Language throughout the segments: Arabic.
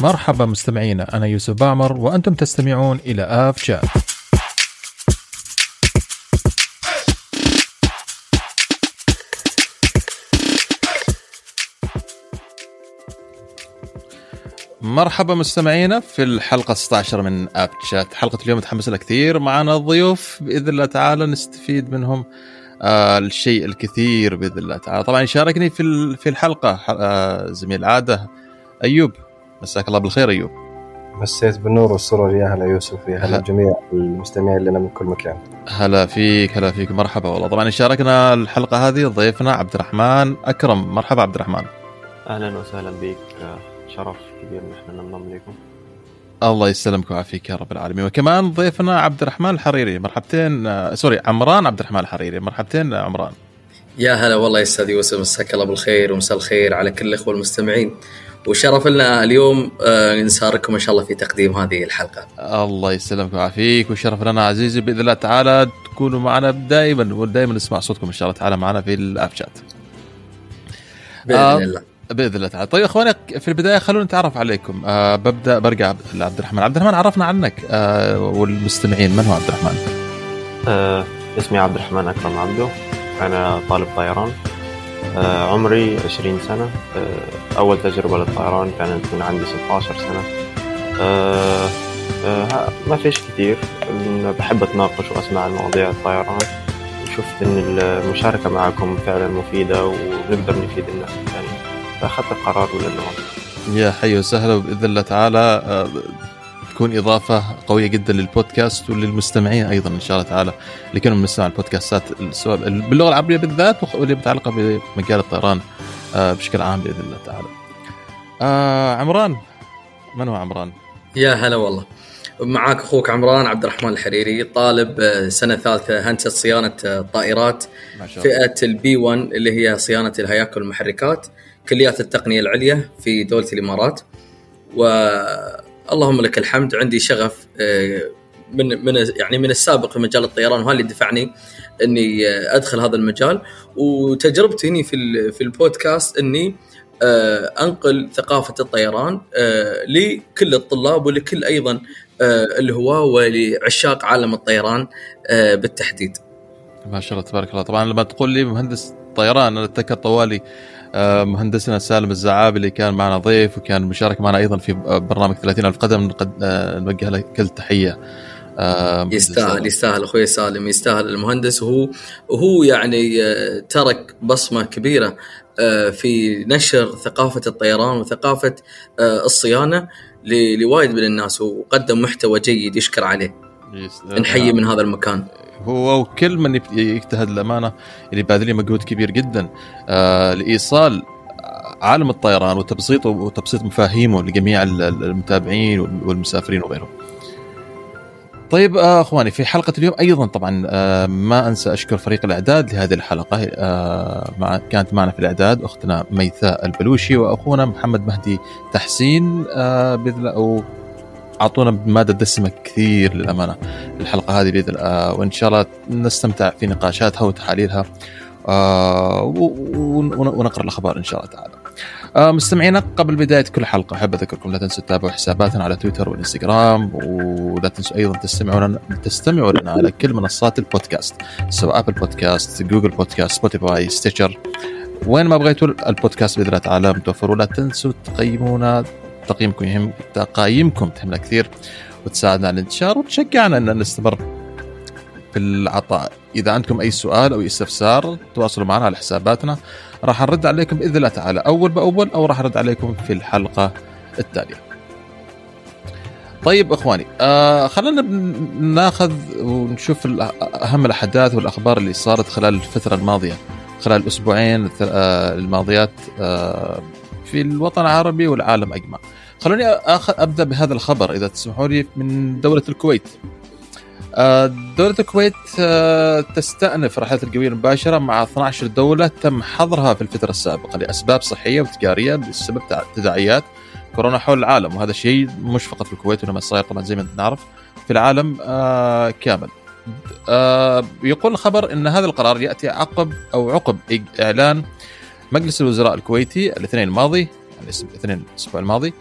مرحبا مستمعينا أنا يوسف باعمر وأنتم تستمعون إلى آف شات مرحبا مستمعينا في الحلقة 16 من اب شات، حلقة اليوم متحمس لها كثير، معنا ضيوف بإذن الله تعالى نستفيد منهم آه الشيء الكثير بإذن الله تعالى، طبعا يشاركني في في الحلقة آه زميل عادة أيوب، مساك الله بالخير أيوب. مسيت بالنور والسرور يا هلا يوسف يا هلا جميع المستمعين لنا من كل مكان. هلا فيك هلا فيك مرحبا والله، طبعا يشاركنا الحلقة هذه ضيفنا عبد الرحمن أكرم، مرحبا عبد الرحمن. أهلا وسهلا بك شرف كبير إن إحنا ننضم لكم الله يسلمك ويعافيك يا رب العالمين. وكمان ضيفنا عبد الرحمن الحريري. مرحبتين آه سوري عمران عبد الرحمن الحريري. مرحبتين عمران. يا هلا والله يا أستاذ يوسف مساك الله بالخير ومساء الخير على كل الإخوة المستمعين. وشرف لنا اليوم آه نساركم إن شاء الله في تقديم هذه الحلقة. الله يسلمك ويعافيك وشرف لنا عزيزي بإذن الله تعالى تكونوا معنا دائما ودائما نسمع صوتكم إن شاء الله تعالى معنا في الأب شات. بإذن آه الله. بإذن الله تعالى. طيب أخواني في البداية خلونا نتعرف عليكم. أه ببدأ برجع لعبد الرحمن. عبد الرحمن عرفنا عنك أه والمستمعين. من هو عبد الرحمن؟ أه اسمي عبد الرحمن أكرم عبده. أنا طالب طيران. أه عمري 20 سنة. أه أول تجربة للطيران كانت من عندي 16 سنة. أه أه ما فيش كثير. بحب أتناقش وأسمع المواضيع الطيران. وشفت إن المشاركة معكم فعلا مفيدة ونقدر نفيد الناس الثانية فأخذت القرار ولأنه يا حي وسهلا وباذن الله تعالى. تكون إضافة قوية جدا للبودكاست وللمستمعين أيضا إن شاء الله تعالى اللي كانوا بنسمع البودكاستات سواء باللغة العربية بالذات واللي متعلقه بمجال الطيران بشكل عام بإذن الله تعالى. آه عمران من هو عمران؟ يا هلا والله. معاك أخوك عمران عبد الرحمن الحريري طالب سنة ثالثة هندسة صيانة الطائرات فئة البي 1 اللي هي صيانة الهياكل والمحركات كليات التقنية العليا في دولة الإمارات واللهم لك الحمد. عندي شغف من من يعني من السابق في مجال الطيران وهذا اللي دفعني إني أدخل هذا المجال. وتجربتي هنا في في البودكاست إني أنقل ثقافة الطيران لكل الطلاب ولكل أيضا الهواة ولعشاق عالم الطيران بالتحديد. ما شاء الله تبارك الله، طبعا لما تقول لي مهندس طيران أنا أتذكر طوالي مهندسنا سالم الزعابي اللي كان معنا ضيف وكان مشارك معنا أيضا في برنامج 30 ألف قدم. نوجه له كل تحية. يستاهل يستاهل أخوي سالم يستاهل المهندس. وهو وهو يعني ترك بصمة كبيرة في نشر ثقافة الطيران وثقافة الصيانة لوايد من الناس وقدم محتوى جيد يشكر عليه. نحيي من هذا المكان. هو وكل من يجتهد الامانه اللي باذلين مجهود كبير جدا. آه لإيصال عالم الطيران وتبسيطه وتبسيط مفاهيمه لجميع المتابعين والمسافرين وغيرهم. طيب آه أخواني في حلقة اليوم أيضا طبعا آه ما أنسى أشكر فريق الإعداد لهذه الحلقة. آه كانت معنا في الإعداد أختنا ميثاء البلوشي وأخونا محمد مهدي تحسين. بإذن أعطونا مادة دسمة كثير للأمانة الحلقة هذه باذن الله وإن شاء الله نستمتع في نقاشاتها وتحاليلها آه ونقرأ الأخبار إن شاء الله تعالى. آه مستمعينا قبل بداية كل حلقة أحب أذكركم لا تنسوا تتابعوا حساباتنا على تويتر والانستغرام ولا تنسوا أيضا تستمعوا لنا تستمعوا لنا على كل منصات البودكاست سواء Apple Podcast Google Podcast Spotify Stitcher وين ما بغيتوا البودكاست بإذن الله تعالى متوفر ولا تنسوا تقيمونا تقييمكم يهم تقايمكم تهمنا كثير وتساعدنا على الانتشار وتشجعنا أن نستمر في العطاء. إذا عندكم أي سؤال أو استفسار تواصلوا معنا على حساباتنا. راح نرد عليكم بإذن الله تعالى أول بأول أو راح نرد عليكم في الحلقة التالية. طيب إخواني آه خلينا ناخذ ونشوف أهم الأحداث والأخبار اللي صارت خلال الفترة الماضية خلال الاسبوعين الماضيات آه في الوطن العربي والعالم أجمع. خلوني. أبدأ بهذا الخبر إذا تسمحوا لي من دولة الكويت. دولة الكويت تستأنف رحلات القوية المباشرة مع 12 دولة تم حظرها في الفترة السابقة لأسباب صحية وتجارية بسبب تداعيات كورونا حول العالم وهذا الشيء مش فقط في الكويت وإنما صاير طبعا زي ما نعرف في العالم كامل. يقول الخبر أن هذا القرار يأتي عقب أو عقب إعلان مجلس الوزراء الكويتي الاثنين الماضي يعني الاثنين الأسبوع الماضي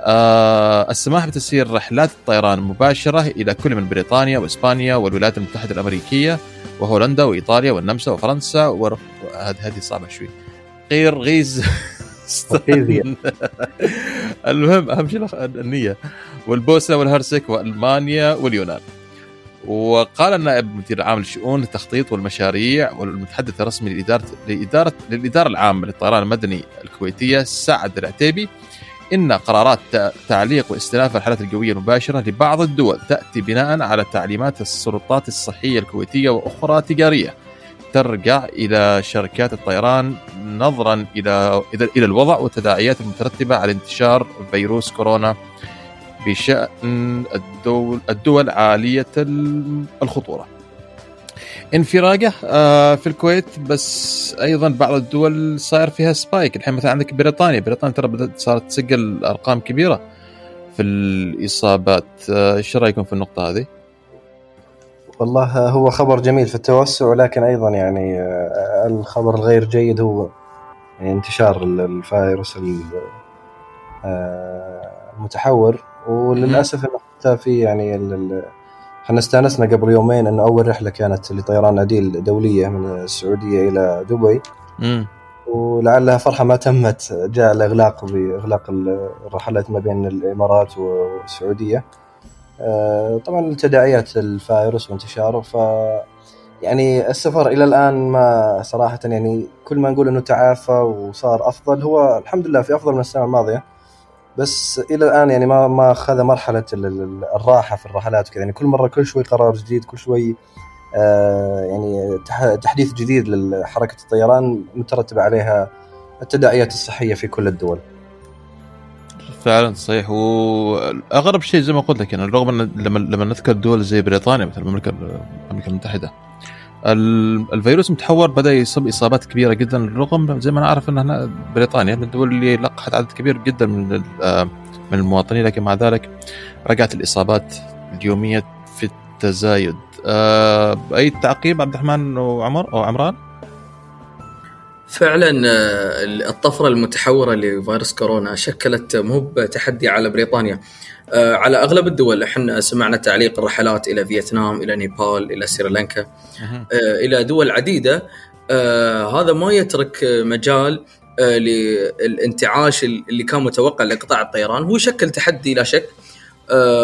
آه السماح بتسيير رحلات الطيران المباشره إلى كل من بريطانيا وإسبانيا والولايات المتحدة الأمريكية وهولندا وإيطاليا والنمسا وفرنسا ور... هذه صعبة شوي. غير غيز. المهم أهم شيء النية. والبوسنة والهرسك وألمانيا واليونان. وقال النائب المدير العام للشؤون التخطيط والمشاريع والمتحدث الرسمي لاداره لاداره للإدارة العامة للطيران المدني الكويتية سعد العتيبي. إن قرارات تع- تعليق واستئناف الرحلات الجوية المباشرة لبعض الدول تأتي بناء على تعليمات السلطات الصحية الكويتية وأخرى تجارية. ترجع إلى شركات الطيران نظرا إلى إلى الوضع والتداعيات المترتبة على انتشار فيروس كورونا. بشأن الدول الدول عالية ال- الخطورة. انفراجه آه، في الكويت بس أيضا بعض الدول صاير فيها سبايك الحين مثلا عندك بريطانيا بريطانيا ترى بدات صارت تسجل أرقام كبيرة في الإصابات آه، إيش رأيكم في النقطة هذه؟ والله هو خبر جميل في التوسع ولكن أيضا يعني آه، الخبر الغير جيد هو يعني انتشار ال- الفيروس ال- آه، المتحور وللأسف إنه حتى في يعني إحنا استأنسنا قبل يومين إنه أول رحلة كانت لطيران عديل دولية من السعودية إلى دبي. امم ولعلها فرحة ما تمت جاء الإغلاق باغلاق الرحلات ما بين الإمارات والسعودية. آه، طبعا لتداعيات الفيروس وانتشاره ف يعني السفر إلى الآن ما صراحة يعني كل ما نقول إنه تعافى وصار أفضل هو الحمد لله في أفضل من السنة الماضية. بس إلى الآن يعني ما ما اخذ مرحلة ال- ال- الراحة في الرحلات وكذا يعني كل مرة كل شوي قرار جديد كل شوي آه، يعني تح- تحديث جديد لحركة الطيران مترتب عليها التداعيات الصحية في كل الدول. فعلا صحيح وأغرب شيء زي ما قلت لك يعني رغم إن لما لما نذكر دول زي بريطانيا مثل المملكه المملكه المتحدة ال- الفيروس المتحور بدأ يصيب إصابات كبيرة جدا رغم زي ما نعرف إن هنا بريطانيا من الدول اللي لقحت عدد كبير جدا من آه، من المواطنين لكن مع ذلك رجعت الإصابات اليومية في التزايد. آه، أي تعقيب عبد الرحمن وعمر أو عمران؟ فعلا آه، الطفرة المتحورة لفيروس كورونا شكلت مو تحدي على بريطانيا. على أغلب الدول إحنا سمعنا تعليق الرحلات إلى فيتنام إلى نيبال إلى سريلانكا. آه، إلى دول عديدة آه، هذا ما يترك آه، مجال آه، للانتعاش اللي كان متوقع لقطاع الطيران هو يشكل تحدي لا شك آه،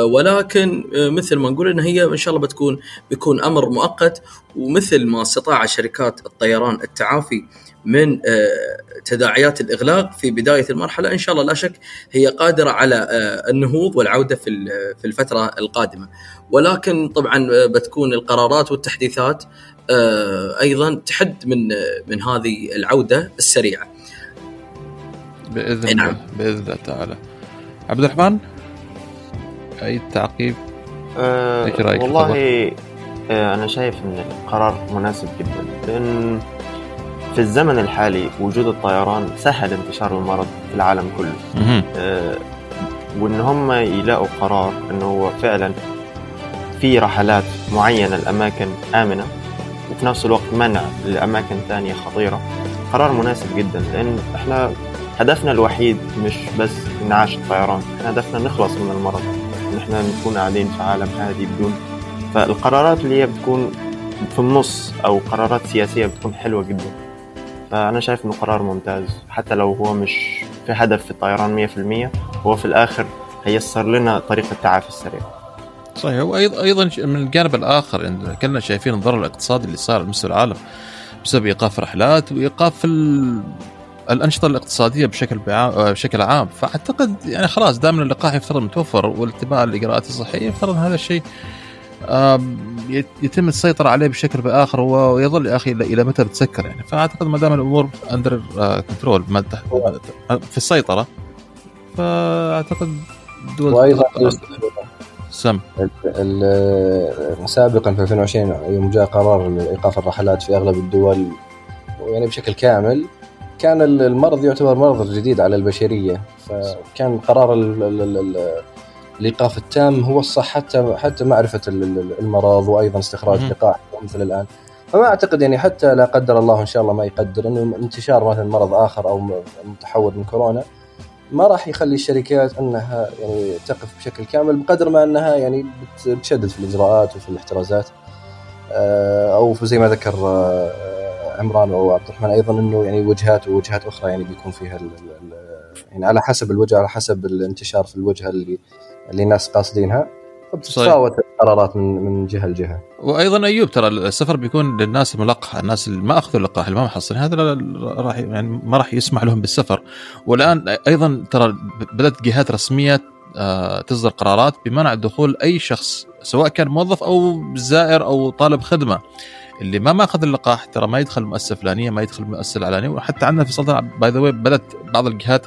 ولكن آه، مثل ما نقول إن هي إن شاء الله بتكون بيكون أمر مؤقت ومثل ما استطاع شركات الطيران التعافي من آه، تداعيات الإغلاق في بداية المرحلة إن شاء الله لا شك هي قادرة على آه، النهوض والعودة في في الفترة القادمة. ولكن طبعا آه، بتكون القرارات والتحديثات آه، أيضا تحد من آه، من هذه العودة السريعة. بإذن إي الله نعم. بإذن الله تعالى. عبد الرحمن؟ أي تعقيب؟ إيش رأيك في والله آه، أنا شايف إن القرار مناسب جدا لأن في الزمن الحالي وجود الطيران سهل انتشار المرض في العالم كله. آه، وإن هم يلاقوا قرار إنه هو فعلا في رحلات معينة لأماكن آمنة وفي نفس الوقت منع لأماكن ثانية خطيرة قرار مناسب جدا لأن إحنا هدفنا الوحيد مش بس إنعاش الطيران إحنا هدفنا نخلص من المرض. إن إحنا نكون قاعدين في عالم هادي بدون. فالقرارات اللي هي بتكون في النص أو قرارات سياسية بتكون حلوة جدا. فأنا شايف إنه قرار ممتاز. حتى لو هو مش في هدف في الطيران 100% هو في الآخر هيسر لنا طريق التعافي السريع. صحيح. وأيضا أيضا من الجانب الآخر يعني كلنا شايفين الضرر الاقتصادي اللي صار على مستوى العالم بسبب إيقاف رحلات وإيقاف. الأنشطة الاقتصادية بشكل بعام بشكل عام. فأعتقد يعني خلاص دام اللقاح يفترض متوفر والاتباع الإجراءات الصحية يفترض هذا الشيء يتم السيطرة عليه بشكل بآخر ويظل يا أخي إلى إلى متى بتسكر يعني. فأعتقد ما دام الأمور under control في السيطرة فأعتقد دول وأيضا سم. سابقا في 2020 يوم جاء قرار ايقاف الرحلات في أغلب الدول يعني بشكل كامل كان ال- المرض يعتبر مرض جديد على البشرية. فكان قرار ال- ال- ال- ال- الإيقاف التام هو الصح حتى حتى معرفة ال- ال- المرض وأيضا استخراج. لقاح مثل الآن. فما أعتقد يعني حتى لا قدر الله إن شاء الله ما يقدر إنه انتشار مثلا مرض آخر أو متحور من كورونا ما راح يخلي الشركات أنها يعني تقف بشكل كامل بقدر ما أنها يعني بت- بتشدد في الإجراءات وفي الاحترازات. آه، أو في زي ما ذكر آه، عمران أو عبد الرحمن أيضا إنه يعني وجهات ووجهات أخرى يعني بيكون فيها ال- ال- ال- يعني على حسب الوجهه على حسب الانتشار في الوجهة اللي اللي الناس قاصدينها. فبتتفاوت القرارات من من جهة لجهة. وأيضا أيوب ترى السفر بيكون للناس الملقحه الناس اللي ما أخذوا اللقاح اللي ما محصلين هذا لا- راح يعني ما راح يسمح لهم بالسفر. والآن أيضا ترى بدأت جهات رسمية آه، تصدر قرارات بمنع دخول أي شخص سواء كان موظف أو زائر أو طالب خدمة. اللي ما ماخذ اللقاح ترى ما يدخل مؤسسة فلانية ما يدخل مؤسسة العلانية وحتى عندنا في السلطنه by the بدأت بعض الجهات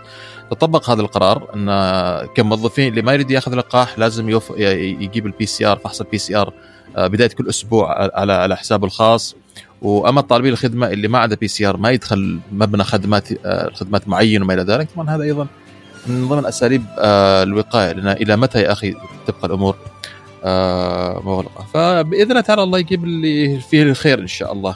تطبق هذا القرار إن كموظفين اللي ما يريد ياخذ لقاح لازم يوف... يجيب ال PCR فحص ال PCR بداية كل أسبوع على على حسابه الخاص. وأما طالبي الخدمة اللي ما عنده PCR ما يدخل مبنى خدمات آه، خدمات معين وما إلى ذلك طبعا هذا أيضا من ضمن اساليب آه، الوقاية لأن إلى متى يا أخي تبقى الأمور؟ آه، مغلقه فبإذن الله تعالى الله يجيب اللي فيه الخير إن شاء الله.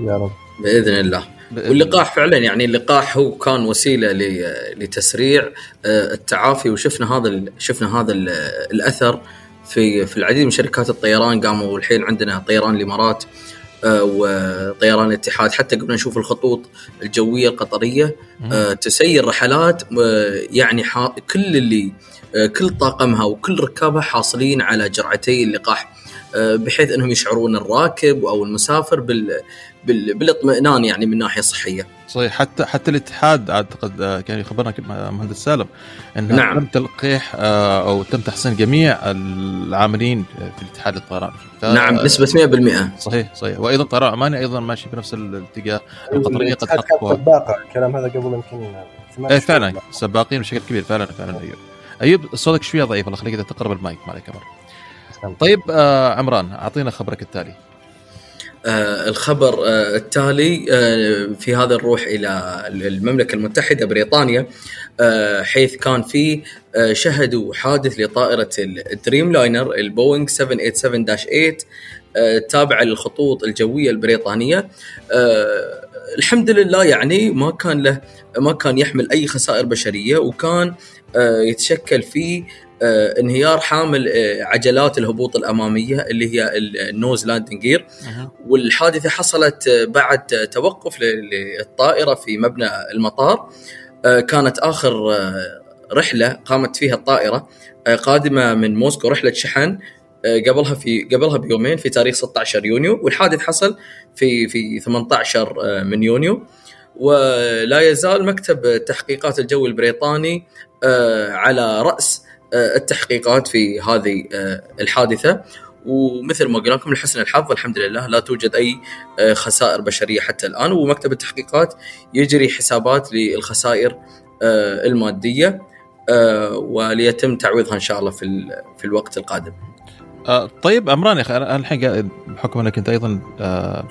يا رب. بإذن الله. واللقاح فعلا يعني اللقاح هو كان وسيلة ل- لتسريع آه، التعافي وشفنا هذا ال- شفنا هذا ال- الأثر في في العديد من شركات الطيران قاموا الحين عندنا طيران الإمارات. آه، وطيران الاتحاد حتى قبل نشوف الخطوط الجوية القطرية. آه، تسير رحلات آه، يعني كل اللي آه، كل طاقمها وكل ركابها حاصلين على جرعتي اللقاح. آه، بحيث إنهم يشعرون الراكب أو المسافر بال- بالاطمئنان يعني من ناحية صحية. صحيح. حتى حتى الاتحاد أعتقد آه، كان يخبرنا ك- مهندس سالم ان نعم. تم تلقيح آه، أو تم تحسين جميع العاملين في الاتحاد الطيران ف- نعم بنسبة 100% صحيح صحيح. وأيضا الطيران العماني أيضا ماشي بنفس الاتجاه القطرية قد حققوا سباقة. الكلام هذا قبل يمكن إيه. فعلا. سباقين بشكل كبير فعلا فعلا ايوب أيوب صوتك شوية ضعيف الله يخليك إذا تقرب المايك ما عليك أمر. طيب آه عمران أعطينا خبرك التالي. آه الخبر آه التالي آه في هذا نروح إلى المملكة المتحدة بريطانيا آه حيث كان في آه شهدوا حادث لطائرة ال Dreamliner البوينغ 787-8 آه تابعه للخطوط الجوية البريطانية. آه الحمد لله يعني ما كان له ما كان يحمل أي خسائر بشرية وكان يتشكل فيه انهيار حامل آه عجلات الهبوط الأمامية اللي هي ال nose landing gear. والحادثة حصلت بعد توقف للطائرة في مبنى المطار. آه، كانت آخر آه، رحلة قامت فيها الطائرة آه، قادمة من موسكو رحلة شحن آه، قبلها في قبلها بيومين في تاريخ 16 يونيو. والحادث حصل في في 18 آه، من يونيو. ولا يزال مكتب التحقيقات الجوي البريطاني آه، على رأس آه، التحقيقات في هذه آه، الحادثة ومثل ما قلنا لكم لحسن الحظ الحمد لله لا توجد أي آه، خسائر بشرية حتى الآن ومكتب التحقيقات يجري حسابات للخسائر آه، المادية آه، وليتم تعويضها إن شاء الله في في الوقت القادم. آه طيب عمران يا أخي الحين بحكم إنك أنت أيضا آه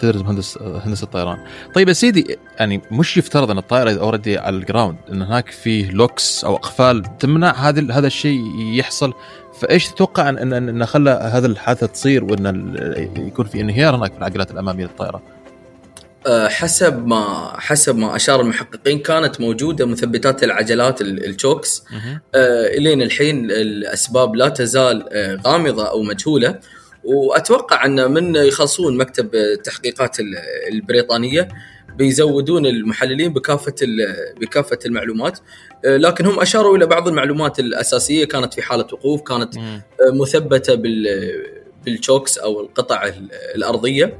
تدرس مهندس هندسه الطيران. طيب يا سيدي يعني مش يفترض إن الطائرة already على ال ground إن هناك فيه locks أو أقفال تمنع هذا هذا الشيء يحصل فإيش تتوقع ان ان, إن خلى هذا الحادثة تصير وإن يكون في انهيار هناك في العجلات الأمامية للطائرة؟ آه، حسب ما حسب ما أشار المحققين كانت موجودة مثبتات العجلات ال- الشوكس آه، إلين الحين الأسباب لا تزال آه، غامضة أو مجهولة وأتوقع أن من يخلصون مكتب التحقيقات ال- البريطانية بيزودون المحللين بكافة بكافة المعلومات لكن هم أشاروا إلى بعض المعلومات الأساسية كانت في حالة وقوف كانت. مثبتة بال بالشوكس أو القطع ال- الأرضية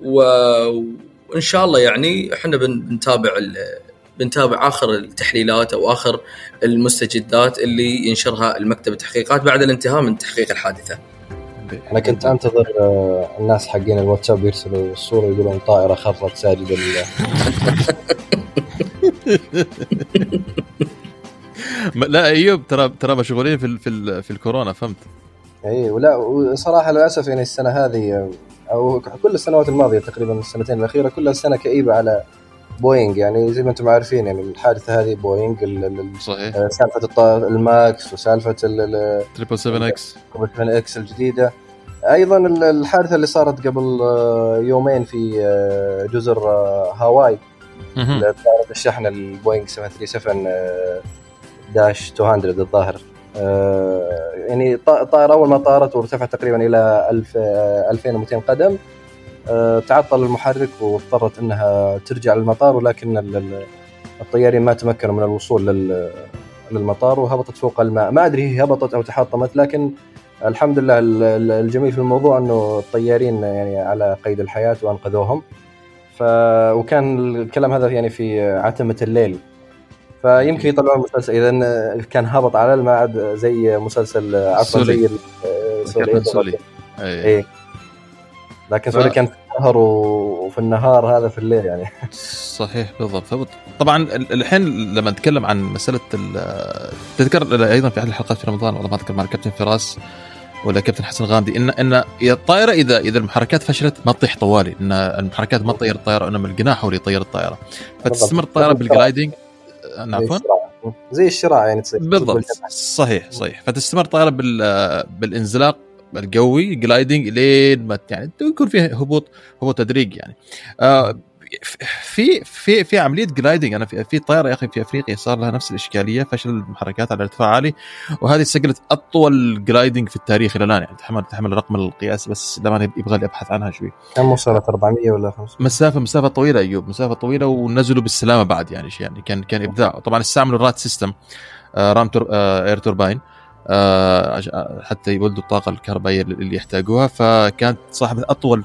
وإن شاء الله يعني إحنا بن- بنتابع بنتابع آخر التحليلات أو آخر المستجدات اللي ينشرها المكتب التحقيقات بعد الانتهاء من تحقيق الحادثة. أنا كنت أنتظر آه، الناس حقين الواتساب يرسلوا الصورة يقولون طائرة خرت ساجده لله لا أيوب ترى ترى مشغولين في ال- في ال- في الكورونا فهمت؟ اي ولا وصراحة للأسف يعني السنة هذه أو كل السنوات الماضية تقريبا السنتين الأخيرة كلها سنة كئيبة على بوينغ يعني زي ما أنتم عارفين يعني الحادثه هذه بوينغ صحيح. آه، سالفة الماكس وسالفة ال- ال- 777 X 7 X الجديدة. أيضا ال- الحادثة اللي صارت قبل آه، يومين في آه، جزر هاواي. طائرة الشحن البوينغ 737 آه، dash 200 الظاهر. يعني الطائرة أول ما طارت وارتفعت تقريبا إلى 1000 آه، 2200 قدم. تعطل المحرك واضطرت أنها ترجع للمطار ولكن ال- ال- الطيارين ما تمكنوا من الوصول لل- للمطار وهبطت فوق الماء. ما أدري هي هبطت أو تحطمت لكن الحمد لله ال- ال- الجميل في الموضوع أنه الطيارين يعني على قيد الحياة وأنقذوهم. ف وكان الكلام هذا يعني في عتمة الليل. فيمكن يطلعون المسلسل. إذا كان هابط على الماء زي مسلسل عفوا. زي ال- سولي. كابتن سولي أي. لكن سولي ف- كان في النهر وفي النهار هذا في الليل يعني. صحيح بالضبط. فبط- طبعا ال- الحين لما نتكلم عن مسألة ال- تذكر أيضا في أحد الحلقات في رمضان والله ما أذكر مع الكابتن فراس ولا كابتن حسن غامدي ان إن الطائرة إذا إذا المحركات فشلت ما تطيح طوالي إن المحركات ما تطير الطائرة إنما الجناح هو اللي يطير الطائرة. فتستمر الطائرة بال gliding زي عفوا. زي الشراع يعني تصير. بالضبط. صحيح صحيح. فتستمر الطائرة بال بالانزلاق؟ الجوي gliding لين ما يعني يكون فيه هبوط هبوط تدريجي يعني. آه، في في في عملية gliding أنا في, في طائره يا أخي في أفريقيا صار لها نفس الإشكالية فشل المحركات على ارتفاع عالي وهذه سجلت أطول gliding في التاريخ إلى الآن يعني تحمل تحمل الرقم القياسي بس لما يبغى لي أبحث عنها شوي. كم وصلت؟ 400 ولا 500 مسافة مسافة طويلة أيوب مسافة طويلة ونزلوا بالسلامة بعد يعني شيء يعني كان كان إبداع. طبعا استعملوا RAT system آه ram تور air turbine آه، حتى يولدوا الطاقة الكهربائية اللي يحتاجوها فكانت صاحبة أطول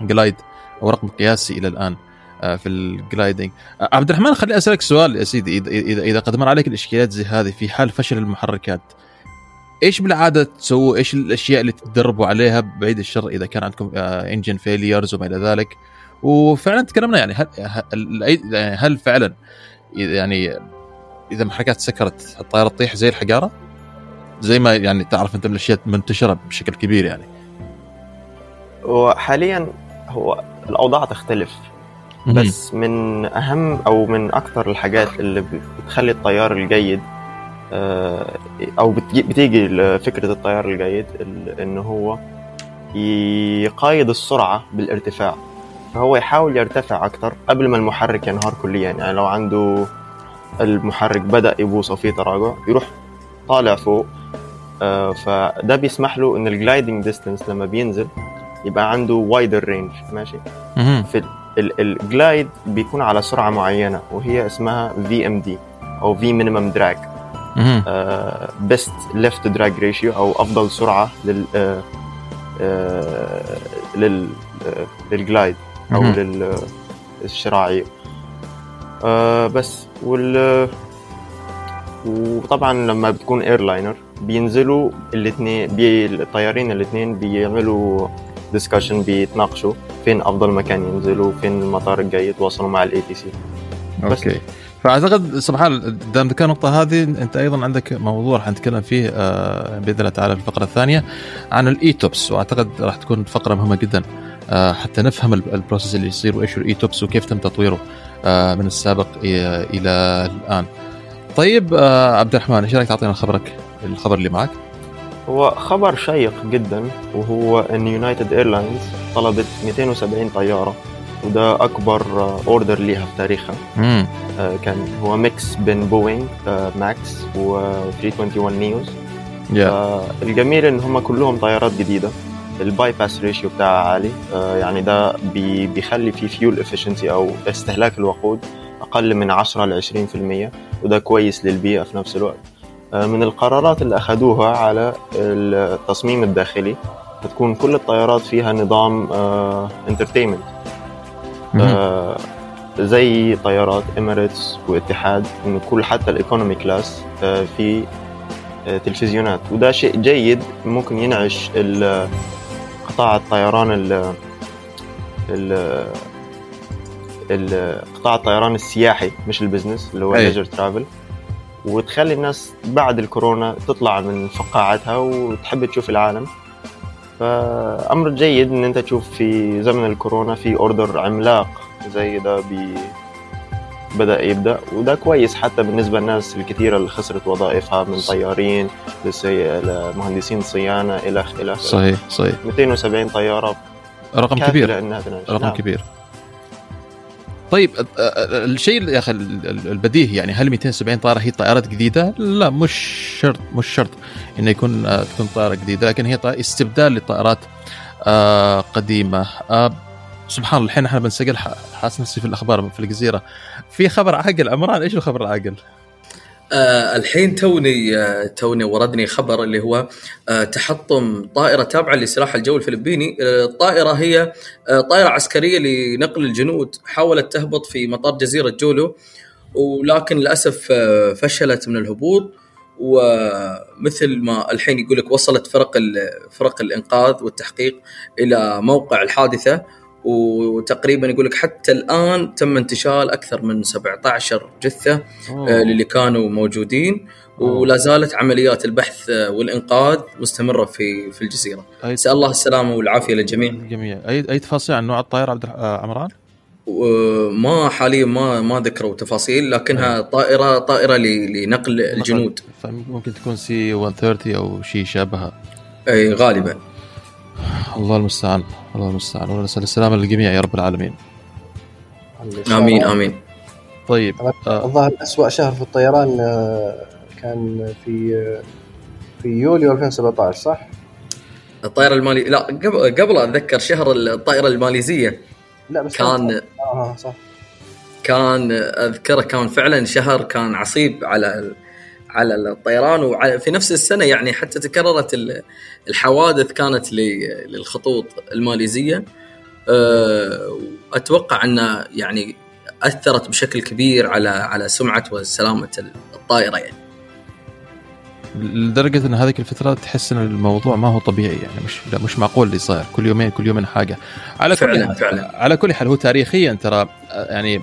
glide أو رقم قياسي إلى الآن آه، في ال gliding آه، عبد الرحمن خليني أسألك سؤال يا سيدي اذا اذا قد مر عليك الاشكاليات زي هذه في حال فشل المحركات إيش بالعادة تسووا؟ إيش الأشياء اللي تدربوا عليها بعيد الشر إذا كان عندكم engine failures وما إلى ذلك؟ وفعلا تكلمنا يعني هل هل, يعني هل فعلا يعني إذا محركات سكرت الطائره تطيح زي الحجارة؟ زي ما يعني تعرف انت من الأشياء منتشرة بشكل كبير يعني. وحاليا هو الأوضاع تختلف. بس من أهم أو من أكثر الحاجات اللي بتخلي الطيار الجيد آه، أو بتيجي لفكرة الطيار الجيد ال- ان هو يترايد السرعة بالارتفاع. فهو يحاول يرتفع أكثر قبل ما المحرك ينهار كليا. يعني لو عنده المحرك بدأ يبوظ أو فيه تراجع يروح طالع فوق آه، فده بيسمح له إن ال gliding distance لما بينزل يبقى عنده wider range ماشي. في ال- ال glide بيكون على سرعة معينة وهي اسمها VMD أو V minimum drag. best lift drag ratio أو أفضل سرعة لل آه، آه، لل آه، لل glide أو. للشراعي بس وال وطبعا لما بتكون airliner بينزلوا الاثنين بي... الطيارين الاثنين بيعملوا discussion بيتناقشوا فين أفضل مكان ينزلوا فين المطار الجاي يتواصلوا مع ال ATC. okay فأعتقد سبحان دام ذكر النقطة هذه أنت أيضا عندك موضوع راح نتكلم فيه آه، بإذن الله تعالى في الفقرة الثانية عن ال ETOPS وأعتقد راح تكون فقرة مهمة جدا آه، حتى نفهم ال- process اللي يصير وإيش ال ETOPS وكيف تم تطويره آه، من السابق إلى الآن. طيب آه، عبد الرحمن إيش رأيك تعطينا خبرك؟ الخبر اللي معك؟ هو خبر شيق جدا وهو إن United Airlines طلبت 270 طيارة وده أكبر order ليها في تاريخها. آه، كان هو mix بين بوينغ آه، MAX و 321 neos يا الجميل إن هم كلهم طيارات جديدة. ال bypass ratio بتاعها عالي. آه، يعني ده بي- بيخلي في fuel efficiency أو استهلاك الوقود. أقل من 10 ل 20% وده كويس للبيئة في نفس الوقت. آه، من القرارات اللي أخذوها على التصميم الداخلي هتكون كل الطيارات فيها نظام entertainment آه، زي طيارات Emirates واتحاد إن كل حتى ال economy class آه، في آه، تلفزيونات. وده شيء جيد ممكن ينعش قطاع الطيران ال ال ال- قطاع الطيران السياحي مش ال business اللي هو أي. ال leisure travel وتخلي الناس بعد الكورونا تطلع من فقاعتها وتحب تشوف العالم. فأمر جيد إن أنت تشوف في زمن الكورونا في order عملاق زي ده بي بدأ يبدأ. وده كويس حتى بالنسبة للناس الكثيرة اللي خسرت وظائفها من طيارين. لمهندسين صيانة إلى اخره إلى اخره صحيح صحيح. 270 طيارة. رقم كبير. رقم نعم. كبير. طيب الشيء يا أخي ال- ال- البديهي يعني هل 270 طائرة هي طائرات جديدة؟ لا مش شرط مش شرط إنه يكون تكون طائرة جديدة لكن هي استبدال لطائرات قديمة سبحان الله الحين إحنا بنسجل حاسس نفسي في الأخبار في الجزيرة في خبر عاقل عمران إيش الخبر العاقل؟ آه الحين توني آه توني وردني خبر اللي هو آه تحطم طائرة تابعة لسلاح الجو الفلبيني. آه الطائرة هي آه طائرة عسكرية لنقل الجنود حاولت تهبط في مطار جزيرة جولو ولكن للأسف آه فشلت من الهبوط. ومثل ما الحين يقول لك وصلت فرق فرق الإنقاذ والتحقيق إلى موقع الحادثة. وتقريبا يقول لك حتى الآن تم انتشال أكثر من 17 جثة آه، للي كانوا موجودين ولا زالت عمليات البحث آه، والإنقاذ مستمرة في في الجزيرة. نسأل الله السلامة والعافية للجميع. الجميع اي أي تفاصيل عن نوع الطائرة عبد آه، عمران؟ وما حاليا ما ما ذكروا تفاصيل لكنها طائرة طائرة لنقل الجنود ممكن تكون سي 130 أو شيء شابهها أي غالبا. الله المستعان الله المستعان ونسال السلامة للجميع يا رب العالمين آمين آمين. طيب آه. الظاهر أسوأ شهر في الطيران آه، كان في آه، في يوليو 2017 صح؟ الطائرة المالي لا قبل قبل أتذكر شهر الطائرة الماليزية لا بس كان آه صح كان أذكره كان فعلا شهر كان عصيب على على الطيران وفي نفس السنة يعني حتى تكررت ال- الحوادث كانت للخطوط الماليزية. أه، أتوقع انه يعني أثرت بشكل كبير على على سمعة وسلامة الطائرة يعني. لدرجة أن هذيك الفترة تحس أن الموضوع ما هو طبيعي يعني مش لا مش معقول اللي صاير. كل يومين كل يومين حاجة. على كل فعلاً، حال فعلاً. على كل حال هو تاريخيا ترى آه، يعني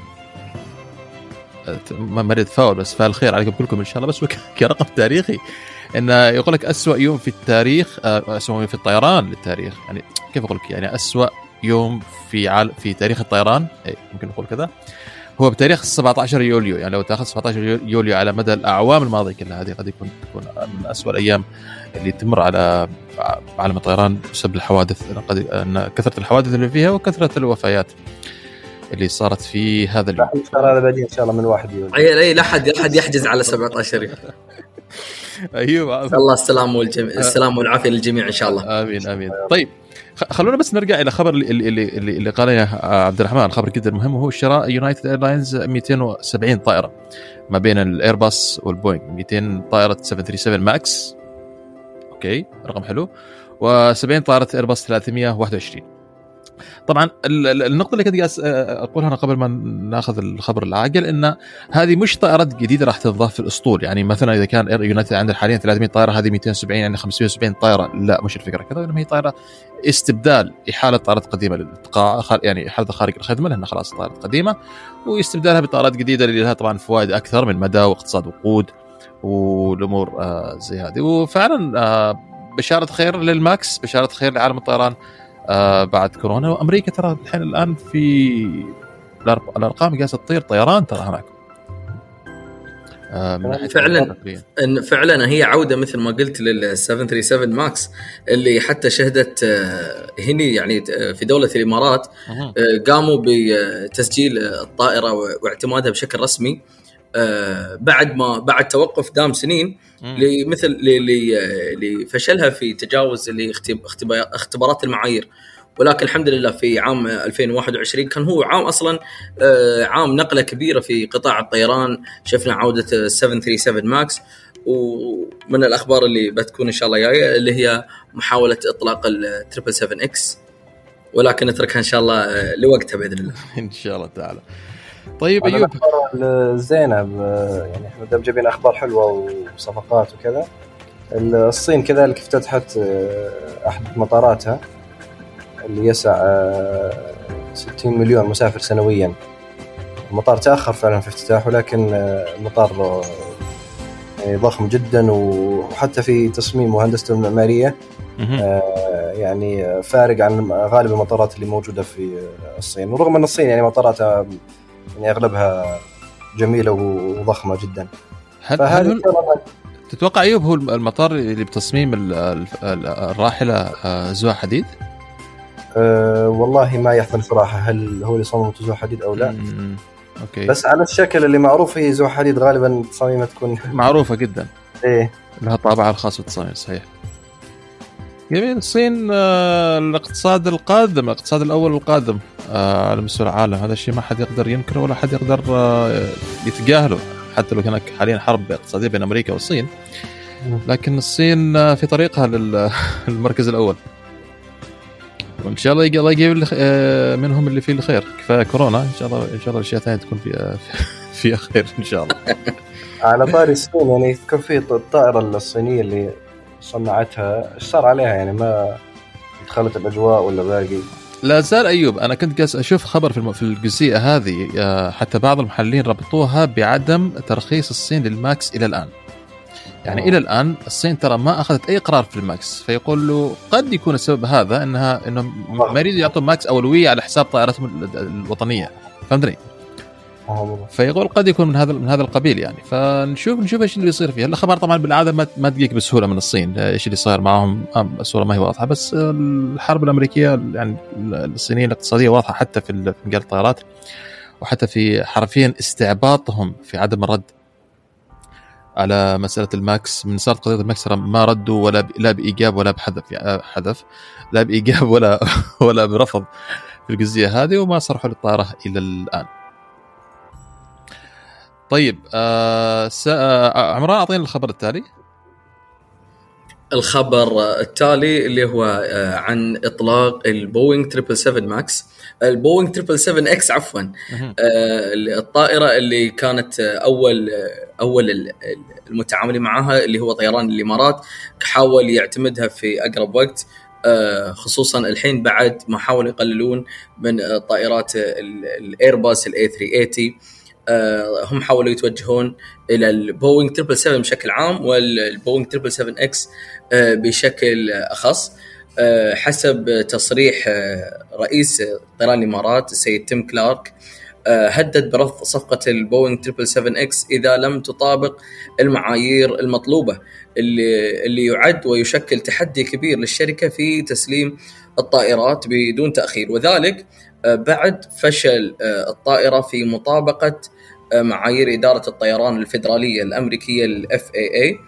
ما مريض فاول بس فال الخير عليكم كلكم إن شاء الله بس كرقم تاريخي. انه يقول لك اسوء يوم في التاريخ آه، اسوء يوم في الطيران للتاريخ. يعني كيف أقول لك؟ يعني اسوء يوم في عال في تاريخ الطيران؟ إيه، ممكن نقول كذا. هو بتاريخ 17 يوليو. يعني لو تأخذ 17 يوليو على مدى الأعوام الماضية كلها هذه قد يكون تكون من اسوء الأيام اللي تمر على عالم الطيران بسبب الحوادث كثرة الحوادث اللي فيها وكثرة الوفيات. اللي صارت في هذا اليوم. راح نشتغل على بعدين إن شاء الله من واحد يوليو اي أي لا احد لا أحد يحجز على 17 يوم. أيوه. الله السلامه والجميع السلامه والعافية للجميع إن شاء الله. آمين آمين. طيب خلونا بس نرجع إلى خبر اللي اللي اللي, اللي قاله يا عبد الرحمن خبر جدا مهم وهو شراء United Airlines 270 طائرة ما بين الايرباص والبوينغ. 200 طائرة 737 ماكس okay رقم حلو. و70 طائرة ايرباص 321 طبعا ال- ال- النقطة اللي كنت أقولها أنا قبل ما ناخذ الخبر العاجل إن هذه مش طائرات جديدة راح تضاف في الأسطول. يعني مثلا إذا كان Air United عنده حاليا 300 طائرة هذه 270 يعني 570 طائرة. لا مش الفكرة كذا انما هي طائرة استبدال إحالة طائرات قديمة خ- يعني احالتها خارج الخدمة لأنها خلاص طائرات قديمة. واستبدالها بطائرات جديدة اللي لها طبعا فوائد أكثر من مدى واقتصاد وقود والأمور آه زي هذه. وفعلا آه بشارة خير للماكس بشارة خير لعالم الطيران. آه بعد كورونا وأمريكا ترى الحين الآن في الأرقام قاعدة تطير طيران ترى هناك آه ناحية فعلاً. إن فعلا هي عودة مثل ما قلت لل 737 ماكس اللي حتى شهدت آه، هني يعني آه، في دولة الإمارات. آه، قاموا بتسجيل الطائرة واعتمادها بشكل رسمي آه، بعد ما بعد توقف دام سنين. لمثل لفشلها في تجاوز اللي اختب- اختبا- اختبارات المعايير. ولكن الحمد لله في عام 2021 كان هو عام أصلا آه، عام نقلة كبيرة في قطاع الطيران. شفنا عودة ال 737 ماكس. ومن الأخبار اللي بتكون إن شاء الله جاية اللي هي محاولة إطلاق ال 777 إكس. ولكن نتركها إن شاء الله آه، لوقتها بإذن الله. إن شاء الله تعالى. طيب أيوب. الأخبار الزينه ب- يعني إحنا دام جايبين أخبار حلوة وصفقات وكذا الصين كذلك افتتحت آه، أحد مطاراتها اللي يسع آه، 60 مليون مسافر سنويا. المطار تأخر فعلا في افتتاحه لكن آه، المطار آه، يعني ضخم جدا وحتى في تصميمه وهندسته المعماريه. آه، يعني فارق عن غالب المطارات اللي موجودة في الصين. ورغم إن الصين يعني مطاراتها يعني أغلبها جميلة وضخمة جدا. هل, فهذه تتوقع أيوب هو المطار اللي بتصميم ال- ال- ال- الراحلة آه، زوا حديد؟ أه والله ما يحضرني صراحة هل هو اللي صممته ذو حديد أو لا. مم. أوكي. بس على الشكل اللي معروف هي ذو حديد غالبا تصاميمها تكون معروفة جدا. إيه. لها طابعها الخاص بالتصاميم صحيح. جميل. الصين آه، الاقتصاد القادم الاقتصاد الأول القادم على مستوى العالم. هذا الشيء ما حد يقدر ينكره ولا حد يقدر آه، يتجاهله. حتى لو كان حاليا حرب اقتصادية بين أمريكا والصين. لكن الصين آه، في طريقها لل- للمركز الأول. وإن شاء الله الله يجيب آه، منهم اللي فيه الخير. كفاية كورونا. إن شاء الله إن شاء الله الأشياء الثانية تكون فيها فيها خير إن شاء الله. على طاري الصين يعني كان في الطائرة الصينية اللي صنعتها إيش صار عليها؟ يعني ما دخلت الأجواء ولا باقي؟ لا زال أيوب أنا كنت جالس أشوف خبر في الجزئية هذه آه، حتى بعض المحللين ربطوها بعدم ترخيص الصين للماكس إلى الآن. يعني آه. إلى الآن الصين ترى ما أخذت أي قرار في الماكس فيقول له قد يكون السبب هذا إنها انهم. ما يريدوا يعطوا ماكس أولوية على حساب طائرتهم ال- الوطنية فهمتني؟ آه، فيقول قد يكون من هذا من هذا القبيل يعني. فنشوف نشوف إيش اللي يصير فيها الاخبار طبعا بالعادة ما تجيك بسهولة من الصين إيش اللي صاير معهم آه، الصورة ما هي واضحة بس الحرب الأمريكية يعني الصينية الاقتصادية واضحة حتى في ال- في مجال الطائرات وحتى في حرفيا استعباطهم في عدم الرد على مسألة الماكس. من صارت قضية الماكس ما ردوا ولا لا بإيجاب ولا بحذف يعني حذف لا بإيجاب ولا ولا برفض في الجزئية هذه وما صرحوا للطائرة إلى الآن. طيب آه س... آه عمران اعطينا الخبر التالي. الخبر التالي اللي هو آه، عن إطلاق البوينغ 777 ماكس. البوينغ 777 X عفوا. آه، الطائرة اللي كانت آه، أول أول ال- المتعاملين معها اللي هو طيران الإمارات حاول يعتمدها في أقرب وقت. خصوصا الحين بعد ما حاولوا يقللون من طائرات ال- الايرباص ال A380 آه، هم حاولوا يتوجهون إلى البوينغ 777 بشكل عام والبوينغ 777 X آه، بشكل أخص آه، حسب تصريح آه، رئيس طيران الإمارات السيد تيم كلارك آه، هدد برفض صفقة البوينغ 777 X إذا لم تطابق المعايير المطلوبة اللي اللي يعد ويشكل تحدي كبير للشركة في تسليم الطائرات بدون تأخير وذلك آه، بعد فشل آه، الطائرة في مطابقة آه، معايير إدارة الطيران الفيدرالية الأمريكية ال FAA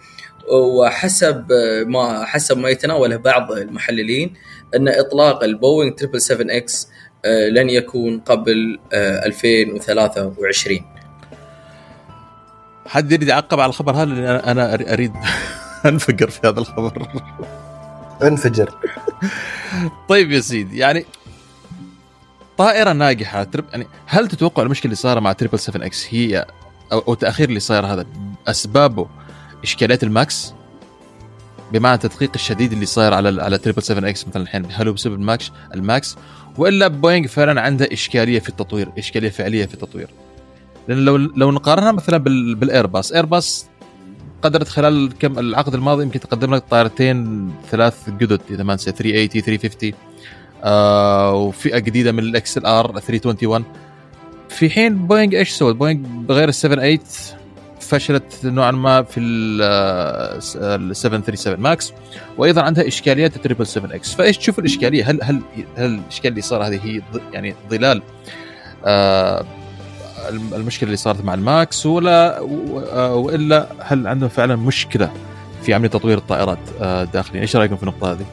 وحسب آه، ما حسب ما يتناوله بعض المحللين أن إطلاق البوينغ 777 X آه، لن يكون قبل آه، 2023 حد يريد يعقب على الخبر هذا؟ لأن أنا أنا أري- أريد أنفجر في هذا الخبر. انفجر. طيب يا سيدي يعني طائرة ناجحة ترب يعني هل تتوقع المشكلة اللي صايرة مع triple 7 X هي أو, التاخير اللي صاير هذا اسبابه إشكاليات الماكس؟ بمعنى التدقيق الشديد اللي صاير على على triple 7 X مثلا الحين هل هو بسبب الماكس الماكس؟ وإلا بوينغ فعلا عنده إشكالية في التطوير إشكالية فعلية في التطوير. لأن لو لو نقارنها مثلا بال بالايرباص ايرباص قدرت خلال كم العقد الماضي يمكن تقدم لك طائرتين ثلاث جدد إذا ما نسيت 380 350 آه وفئة جديدة من ال XLR 321 في حين بوينغ إيش سوت؟ بوينغ بغير ال 78 فشلت نوعا ما في ال 737 ماكس وأيضا عندها إشكاليات ال triple 7 X فإيش تشوف الإشكالية هل هل هل الاشكاليه اللي صار هذه هي يعني ظلال آه الم- المشكلة اللي صارت مع الماكس ولا آه، وإلا هل عندهم فعلا مشكلة في عملية تطوير الطائرات آه داخليا إيش رأيكم في النقطة هذه؟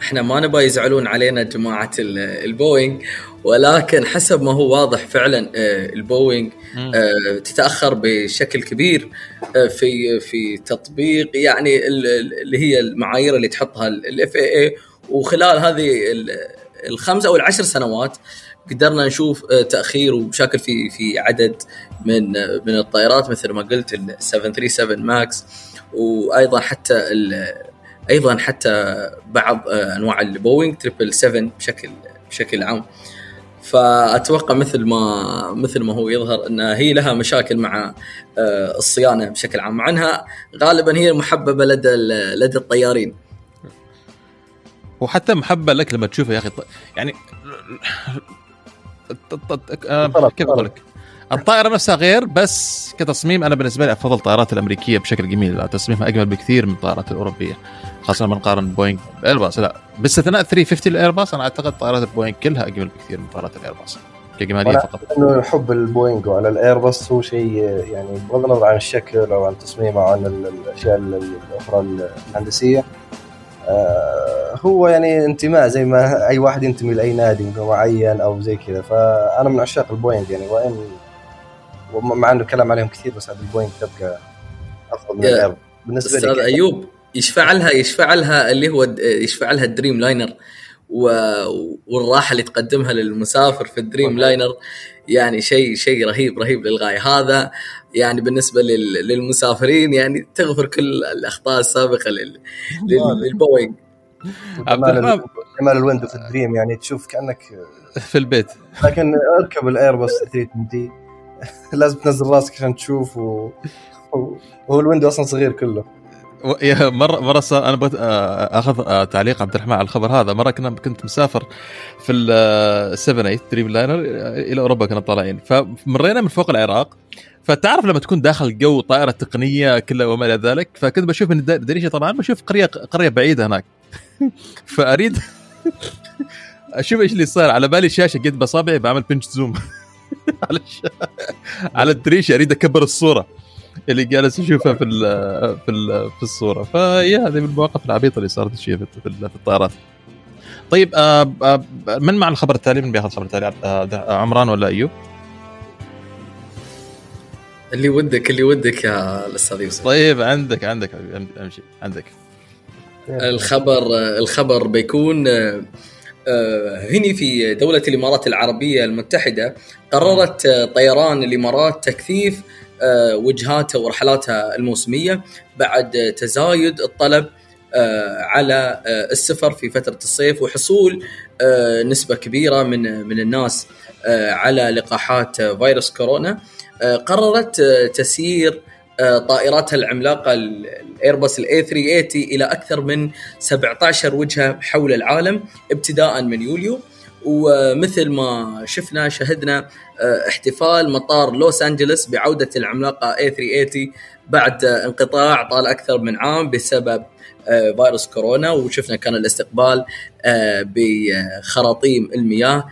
إحنا ما نبغى يزعلون علينا جماعة ال- البوينغ ولكن حسب ما هو واضح فعلا آه، البوينغ آه، تتأخر بشكل كبير آه، في في تطبيق يعني ال- ال- اللي هي المعايير اللي تحطها ال FAA وخلال هذه ال- الخمس أو العشر سنوات قدرنا نشوف تأخير ومشاكل في في عدد من من الطائرات مثل ما قلت ال 737 Max وأيضا حتى ال- أيضا حتى بعض آه، أنواع البوينغ 777 بشكل بشكل عام. فأتوقع مثل ما مثل ما هو يظهر إن هي لها مشاكل مع آه، الصيانة بشكل عام. مع إنها غالبا هي المحببه لدى لدى الطيارين. وحتى محبة لك لما تشوفه يا أخي. ط- يعني آه، كيف أقول لك؟ الطائرة نفسها غير بس كتصميم أنا بالنسبة لي أفضل الطائرات الأمريكية بشكل جميل. تصميمها أجمل بكثير من الطائرات الأوروبية. خاصة لما نقارن بوينغ بايرباص لا باستثناء 350 الايرباص أنا أعتقد طائرات البوينغ كلها أجمل بكثير من طائرات الايرباص كجمالية فقط. إنه حب البوينغ وعلى الايرباص هو شيء يعني بغض النظر عن الشكل أو عن تصميمه أو عن ال- الأشياء ال- الأخرى الهندسية آه، هو يعني انتماء زي ما أي واحد ينتمي لأي نادي معين أو زي كذا. فأنا من عشاق البوينغ يعني وان مع إنه الكلام عليهم كثير بس هذا البوينغ تبقى أفضل من الايرباص بالنسبة أستاذ لي أيوب يشفع لها يشفع لها اللي هو يشفع لها ال Dreamliner و... والراحة اللي تقدمها للمسافر في ال Dreamliner يعني شيء شيء رهيب رهيب للغاية. هذا يعني بالنسبة لل... للمسافرين يعني تغفر كل الأخطاء السابقة لل... لل... للبوينغ. عبد الرحمن ال- جمال ال window في ال Dream يعني تشوف كأنك في البيت. لكن اركب الايرباص 320 دي لازم تنزل راسك عشان تشوف و... و- وهو ال window أصلا صغير كله. مره مرة صار أنا بغيت آه، أخذ آه، تعليق عبد الرحمن على الخبر هذا. مرة كنا كنت مسافر في ال 7 8 Dreamliner إلى أوروبا كنا طالعين. فمرينا من فوق العراق. فتعرف لما تكون داخل الجو طائرة تقنية كلها وما إلى ذلك. فكنت بشوف من الد- الدريشه طبعا بشوف قريه قرية بعيدة هناك. فأريد أشوف إيش اللي صار. على بالي شاشة قد بصابعي بعمل pinch zoom على. على الدريشة أريد أكبر الصورة. اللي جالس اشوفها في ال في ال في الصورة. فهي هذه من المواقف العبيطة اللي صارت في, في, الطائرات. طيب آه آه من مع الخبر التالي؟ من بياخذ الخبر التالي؟ آه ده- عمران ولا أيوب؟ اللي ودك اللي ودك يا الأستاذ يوسف. طيب عندك عندك أمشي. عندك. الخبر الخبر بيكون آه، آه، هنا في دولة الإمارات العربية المتحدة قررت آه، طيران الإمارات تكثيف آه، وجهاتها ورحلاتها الموسمية بعد آه، تزايد الطلب آه، على آه، السفر في فترة الصيف وحصول آه، نسبة كبيرة من من الناس آه، على لقاحات آه، فيروس كورونا. آه، قررت آه، تسيير آه، طائراتها العملاقة ال- الايرباص ال A 380 إلى أكثر من 17 وجهة حول العالم ابتداء من يوليو. ومثل ما شفنا شهدنا آه، احتفال مطار لوس انجلوس بعودة العملاقة A 380 بعد انقطاع طال أكثر من عام بسبب آه، فيروس كورونا. وشفنا كان الاستقبال آه، بخراطيم المياه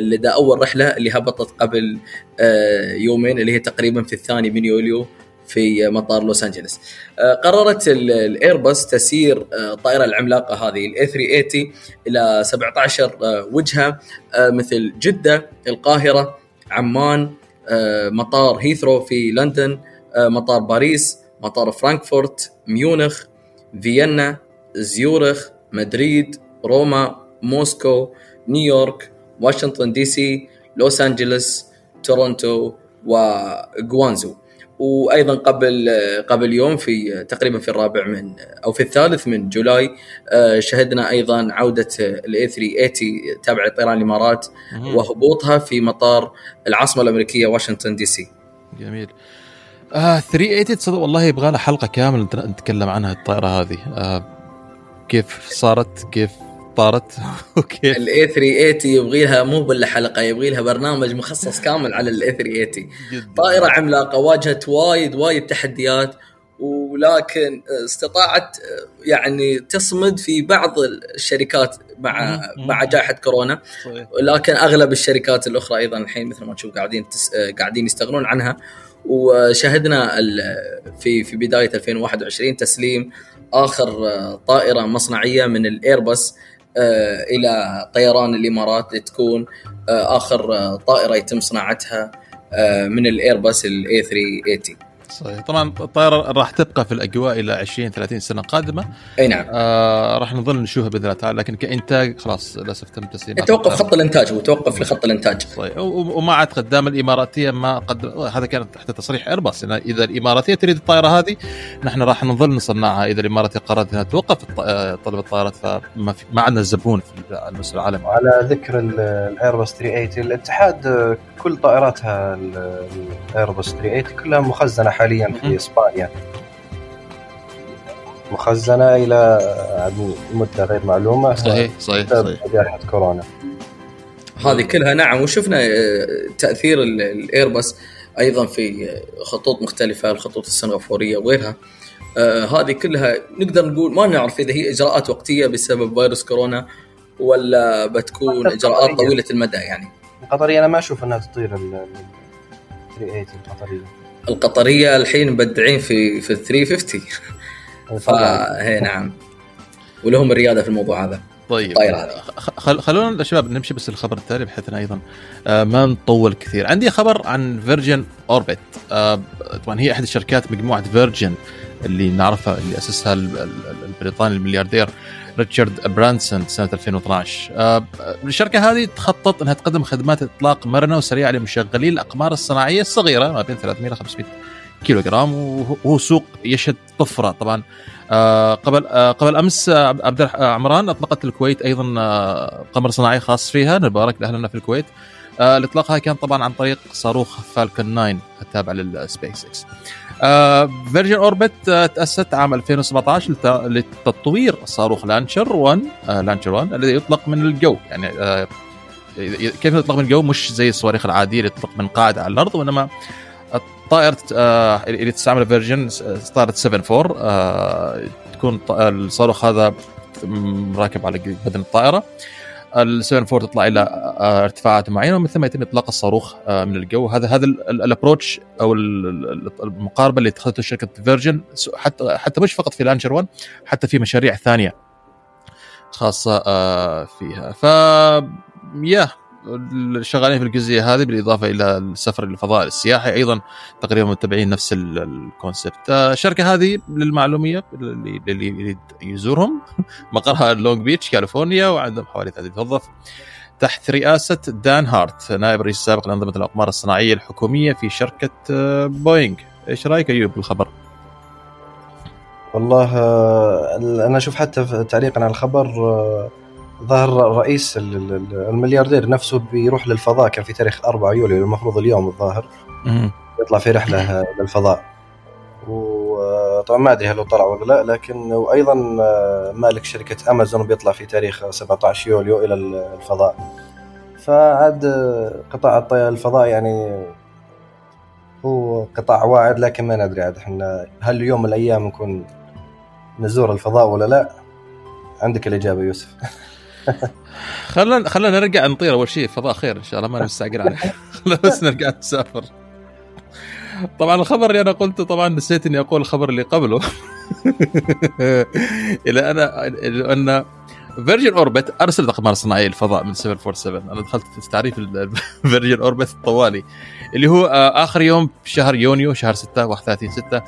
لدى أول رحلة اللي هبطت قبل يومين اللي هي تقريبا في الثاني من يوليو. في مطار لوس انجلوس. آه، قررت ال- الايرباص تسيير آه، الطائره العملاقة هذه ال A 380 إلى 17 آه، وجهة آه، مثل جدة، القاهرة، عمان، آه، مطار هيثرو في لندن، آه، مطار باريس، مطار فرانكفورت، ميونخ، فيينا، زيورخ، مدريد، روما، موسكو، نيويورك، واشنطن DC، لوس انجلوس، تورونتو وغوانزو. وأيضا قبل قبل يوم في تقريبا في الرابع من أو في الثالث من July آه، شهدنا أيضا عودة ال A 380 تابع لطيران الإمارات وهبوطها في مطار العاصمة الأمريكية واشنطن DC. جميل. آه 380 تصدق والله يبغى لها حلقة كاملة نت- نتكلم عنها الطائرة هذه. آه كيف صارت؟ كيف طارت وكيف ال A 380 يبغي لها مو بالله حلقه يبغي لها برنامج مخصص كامل على ال A 380 جداً. طائرة عملاقة واجهت وايد وايد تحديات ولكن استطاعت يعني تصمد في بعض الشركات مع. مع جائحة كورونا. لكن أغلب الشركات الأخرى أيضا الحين مثل ما تشوف قاعدين تس... قاعدين يستغنون عنها وشهدنا ال... في في بداية 2021 تسليم آخر طائرة مصنعة من الايرباص إلى طيران الإمارات لتكون آه، آخر طائرة يتم صناعتها آه، من الايرباص ال A 380 صحيح. طبعا الطائره راح تبقى في الأجواء إلى 20 30 سنة قادمة. أي نعم. آه راح نظل نشوفها بإذن الله تعالى لكن كإنتاج خلاص للأسف تم تسليم. توقف خط الإنتاج وتوقف لخط الإنتاج. صحيح. وما اعتقد دام الإماراتية ما قد هذا كان تحت تصريح إيرباص إذا الإماراتية تريد الطائرة هذه نحن راح نظل نصنعها. إذا الإماراتية قررت إنها توقف آه، طلب الطائرات فما في ما عندنا زبون في المستوى العالمي على ذكر ال- الايرباص 380 الاتحاد آه، كل طائراتها ال- الايرباص 380 كلها مخزنة حاليا. في اسبانيا مخزنه إلى عاد مده غير معلومه صحيح صحيح بسبب صحيح جائحه كورونا هذه كلها نعم وشفنا آه، تاثير ال- الايرباص أيضا في آه، خطوط مختلفه الخطوط السنغافوريه وغيرها آه هذه كلها نقدر نقول ما نعرف اذا هي اجراءات وقتيه بسبب فيروس كورونا ولا بتكون اجراءات طويله المدى يعني القطريه أنا ما أشوف انها تطير ال ال- 380 القطريه القطرية الحين مبدعين في في 350 طبعاً. فهي نعم. ولهم الريادة في الموضوع هذا. طيب. خل خلونا يا شباب نمشي بس الخبر التالي بحيث ان أيضا آه، ما نطول كثير. عندي خبر عن Virgin Orbit طبعا هي أحد الشركات مجموعة Virgin اللي نعرفها اللي أسسها ال- ال- البريطاني الملياردير. ريتشارد برانسون سنة 2012 آه، الشركة هذه تخطط إنها تقدم خدمات إطلاق مرنة وسريعة لمشغلي الأقمار الصناعية الصغيرة ما بين 300 إلى 500 كيلو جرام وهو سوق يشهد طفرة طبعا. آه، قبل آه، قبل أمس عبد عمران أطلقت الكويت أيضا قمر صناعي خاص فيها نبارك لاهلنا في الكويت. الاطلاق هذا كان طبعا عن طريق صاروخ Falcon 9 التابع لل SpaceX Virgin Orbit تأسست عام 2017 لت- لتطوير صاروخ Launcher 1 آه، Launcher 1 الذي يطلق من الجو يعني آه، كيف يطلق من الجو؟ مش زي الصواريخ العادية اللي تطلق من قاعدة على الأرض وإنما الطائرة آه، اللي تستعمل فيرجن طائرة 74 آه، تكون ط- الصاروخ هذا راكب على بدن الطائرة. ال 74 تطلع إلى آه، ارتفاعات معينة ومن ثم يتم إطلاق الصاروخ آه، من الجو. هذا هذا ال approach أو ال- ال- المقاربة اللي اتخذتها شركة فيرجن حتى حتى مش فقط في launcher 1 حتى في مشاريع ثانية خاصة آه، فيها. ف يا شغالين في الجزئية هذه بالإضافة إلى السفر للفضاء السياحي أيضا تقريبا متبعين نفس ال- concept آه، الشركة هذه للمعلومية اللي يزورهم مقرها لونج بيتش كاليفورنيا وعندهم حوالي 30 موظف تحت رئاسة دان هارت نائب الرئيس السابق لأنظمة الأقمار الصناعية الحكومية في شركة آه، بوينغ إيش رأيك أيوب بالخبر؟ والله آه، أنا أشوف حتى تعليقا على الخبر ظهر رئيس ال- ال- الملياردير نفسه بيروح للفضاء كان في تاريخ 4 يوليو المفروض اليوم الظاهر. يطلع في رحلة آه، للفضاء. وطبعا ما أدري هل هو طلع ولا لا لكن وأيضا آه، مالك شركة أمازون بيطلع في تاريخ 17 يوليو إلى الفضاء. فعاد آه، قطاع الفضاء يعني هو قطاع واعد لكن ما ندري عاد إحنا هل يوم من الأيام نكون نزور الفضاء ولا لا؟ عندك الإجابة يوسف. خلينا خلينا نرجع نطير أول شيء. فضاء خير إن شاء الله ما نستعجل عليه. خلينا بس نرجع نسافر. طبعا الخبر اللي أنا قلته طبعا نسيت إني أقول الخبر اللي قبله. إلى أنا أن فيرجن اوربت أرسلت اقمار صناعية للفضاء من 747 أنا دخلت في تعريف فيرجن اوربت الطوالي اللي هو آه، آخر يوم في شهر يونيو شهر 6 31 6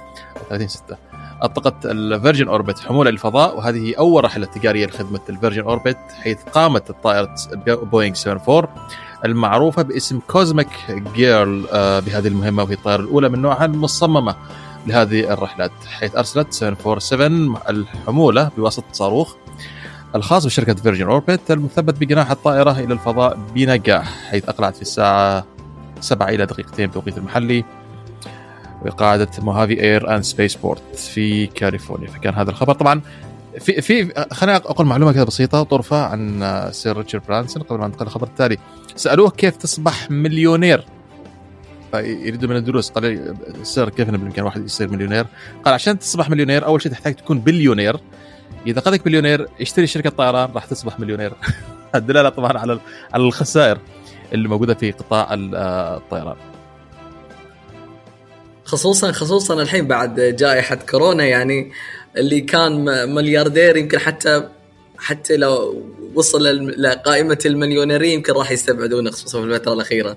30 6 اطلقت الفيرجن اوربت حمولة للفضاء وهذه هي أول رحلة تجارية لخدمة الفيرجن اوربت حيث قامت الطائرة بوينغ 74 المعروفة باسم كوزميك جيرل آه، بهذه المهمة وهي الطائرة الأولى من نوعها المصممة لهذه الرحلات حيث أرسلت 747 الحمولة بواسطة صاروخ الخاص بشركة فيرجن اوربت المثبت بجناح الطائرة إلى الفضاء بنجاح حيث أقلعت في الساعة 7 إلى دقيقتين بتوقيت المحلي. بقاعدة موهافي air and space port في كاليفورنيا. فكان هذا الخبر. طبعا في في خليني أقول معلومة كذا بسيطة طرفة عن سير ريتشارد برانسون قبل ما ننتقل للخبر التالي. سألوه كيف تصبح مليونير. يريدوا من الدروس. قال سير كيف بالإمكان واحد يصير مليونير؟ قال عشان تصبح مليونير أول شيء تحتاج تكون بليونير. إذا قدك مليونير اشتري شركة طيران راح تصبح مليونير. الدلالة طبعا على على الخسائر اللي موجودة في قطاع آه، الطيران. خصوصا خصوصا الحين بعد جائحة كورونا يعني اللي كان ملياردير يمكن حتى حتى لو وصل لقائمة المليونيرين يمكن راح يستبعدونه خصوصا في الفترة الأخيرة.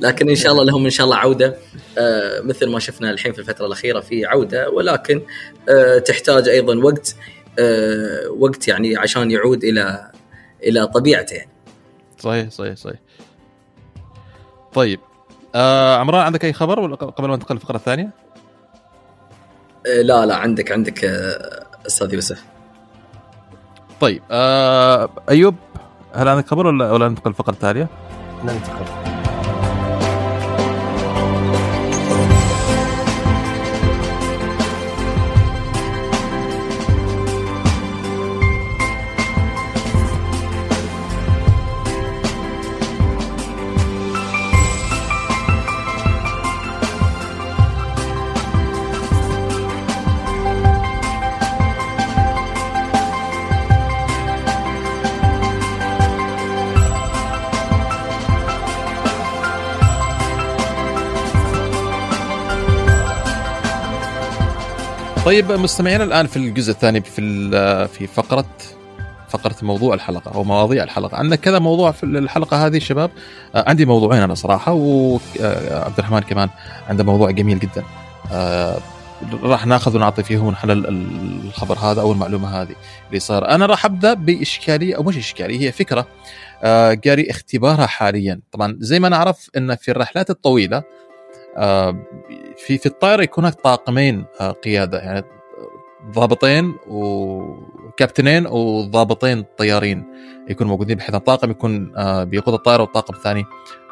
لكن إن شاء الله لهم إن شاء الله عودة. آه مثل ما شفنا الحين في الفترة الأخيرة في عودة ولكن آه تحتاج أيضا وقت آه وقت يعني عشان يعود إلى إلى طبيعته. يعني. صحيح صحيح صحيح. طيب آه عمران عندك أي خبر ولا قبل ما ننتقل للفقرة الثانية؟ آه لا لا عندك عندك آه أستاذ يوسف طيب آه أيوب هل عندك خبر ولا ولا ننتقل للفقرة التاليه؟ ننتقل طيب مستمعينا الآن في الجزء الثاني في في فقرة فقرة موضوع الحلقة أو مواضيع الحلقة. عندنا كذا موضوع في الحلقة هذه شباب. آه، عندي موضوعين أنا صراحة وعبد الرحمن كمان عنده موضوع جميل جدا. آه، راح ناخذ ونعطي فيه ونحلل الخبر هذا أو المعلومة هذه اللي صار. أنا راح أبدأ بإشكالية أو مش إشكالية هي فكرة. آه، جاري اختبارها حاليا. طبعا زي ما نعرف إن في الرحلات الطويلة آه، في في الطائرة يكون هناك طاقمين آه، قيادة يعني ضابطين وكابتنين وضابطين طيارين يكونوا موجودين بحيث الطاقم يكون آه، بيقود الطائرة والطاقم الثاني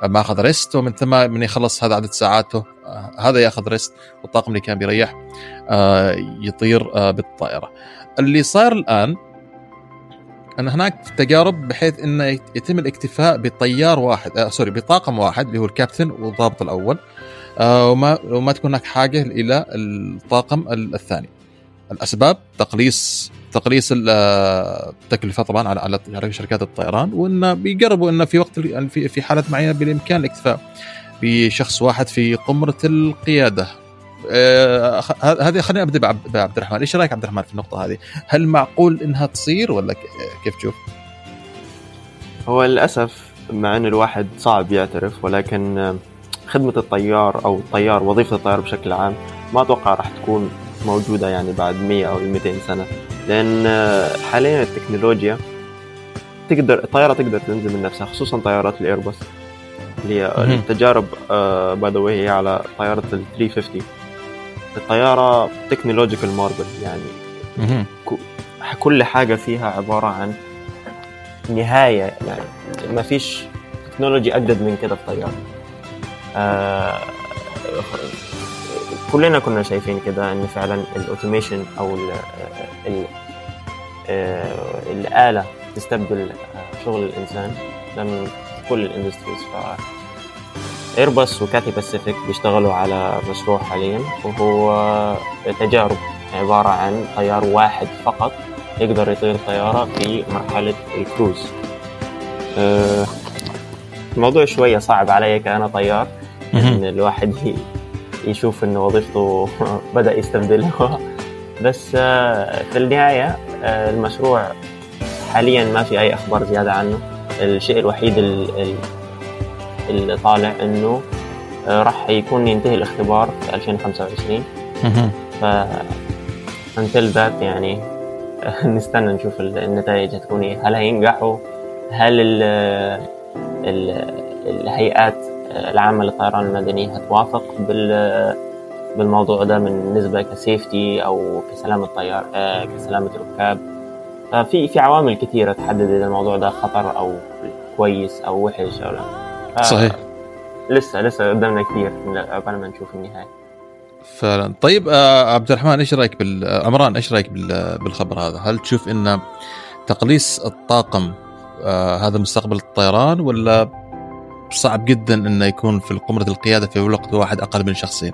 آه، ماخذ ريست ومن ثم من يخلص هذا عدد ساعاته آه، هذا ياخذ ريست والطاقم اللي كان بيريح آه، يطير آه، بالطائرة. اللي صار الآن أن هناك تجارب بحيث إنه يتم الاكتفاء بطيار واحد آه سوري بطاقم واحد اللي هو الكابتن والضابط الأول آه وما وما تكون هناك حاجة إلى الطاقم الثاني. الأسباب تقليص تقليص ال- آه، التكلفة طبعا على على شركات الطيران وإن بيقربوا انه في وقت في في حالات معينة بالإمكان الاكتفاء بشخص واحد في قمرة القيادة. آه، هذه خليني أبدأ بعب- بعبد الرحمن، إيش رأيك عبد الرحمن في النقطة هذه؟ هل معقول إنها تصير ولا كيف تشوف؟ هو للأسف مع أن الواحد صعب يعترف ولكن خدمة الطيار أو الطيار وظيفة الطيار بشكل عام ما أتوقع راح تكون موجودة يعني بعد 100 أو 200 سنة. لأن حاليا التكنولوجيا تقدر الطيارة تقدر تنزل من نفسها خصوصا طيارات الإيرباص اللي هي. التجارب by the way هي على طيارة ال 350 الطيارة technological marvel يعني. كل حاجة فيها عبارة عن نهاية يعني. ما فيش technology أجدد من كده في طيارة. آه كلنا كنا شايفين كده إن فعلا ال automation أو ال ال آه، الآلة تستبدل آه، شغل الإنسان ده من كل ال industries ف ايرباص وكاتي باسيفيك بيشتغلوا على مشروع حاليا وهو تجارب عبارة عن طيار واحد فقط يقدر يطير طيارة في مرحلة الكروز آه، الموضوع شوية صعب علي كأنا طيار. إن الواحد يشوف إن وظيفته بدأ يستبدلها بس آه، في النهاية آه، المشروع حاليا ما في أي أخبار زيادة عنه. الشيء الوحيد ال- ال- اللي طالع إنه آه، راح يكون ينتهي الاختبار في 2025 مهم. ف until that يعني نستنى نشوف ال- النتائج هتكون إيه. هل هينجحوا؟ هل ال ال الهيئات العامة للطيران المدني هتوافق بال بالموضوع ده من نسبة كسيفتي أو كسلامة طيار آه، كسلامة ركاب ففي في عوامل كثيرة تحدد إذا الموضوع ده خطر أو كويس أو وحش أو لا. صحيح. لسه لسه قدامنا كثير قبل ما نشوف النهاية. فعلا. طيب آه عبد الرحمن إيش رأيك بال آه، عمران إيش رأيك بال... بالخبر هذا؟ هل تشوف ان تقليص الطاقم هذا مستقبل الطيران ولا صعب جدا إنه يكون في قمرة القيادة في وقت واحد أقل من شخصين؟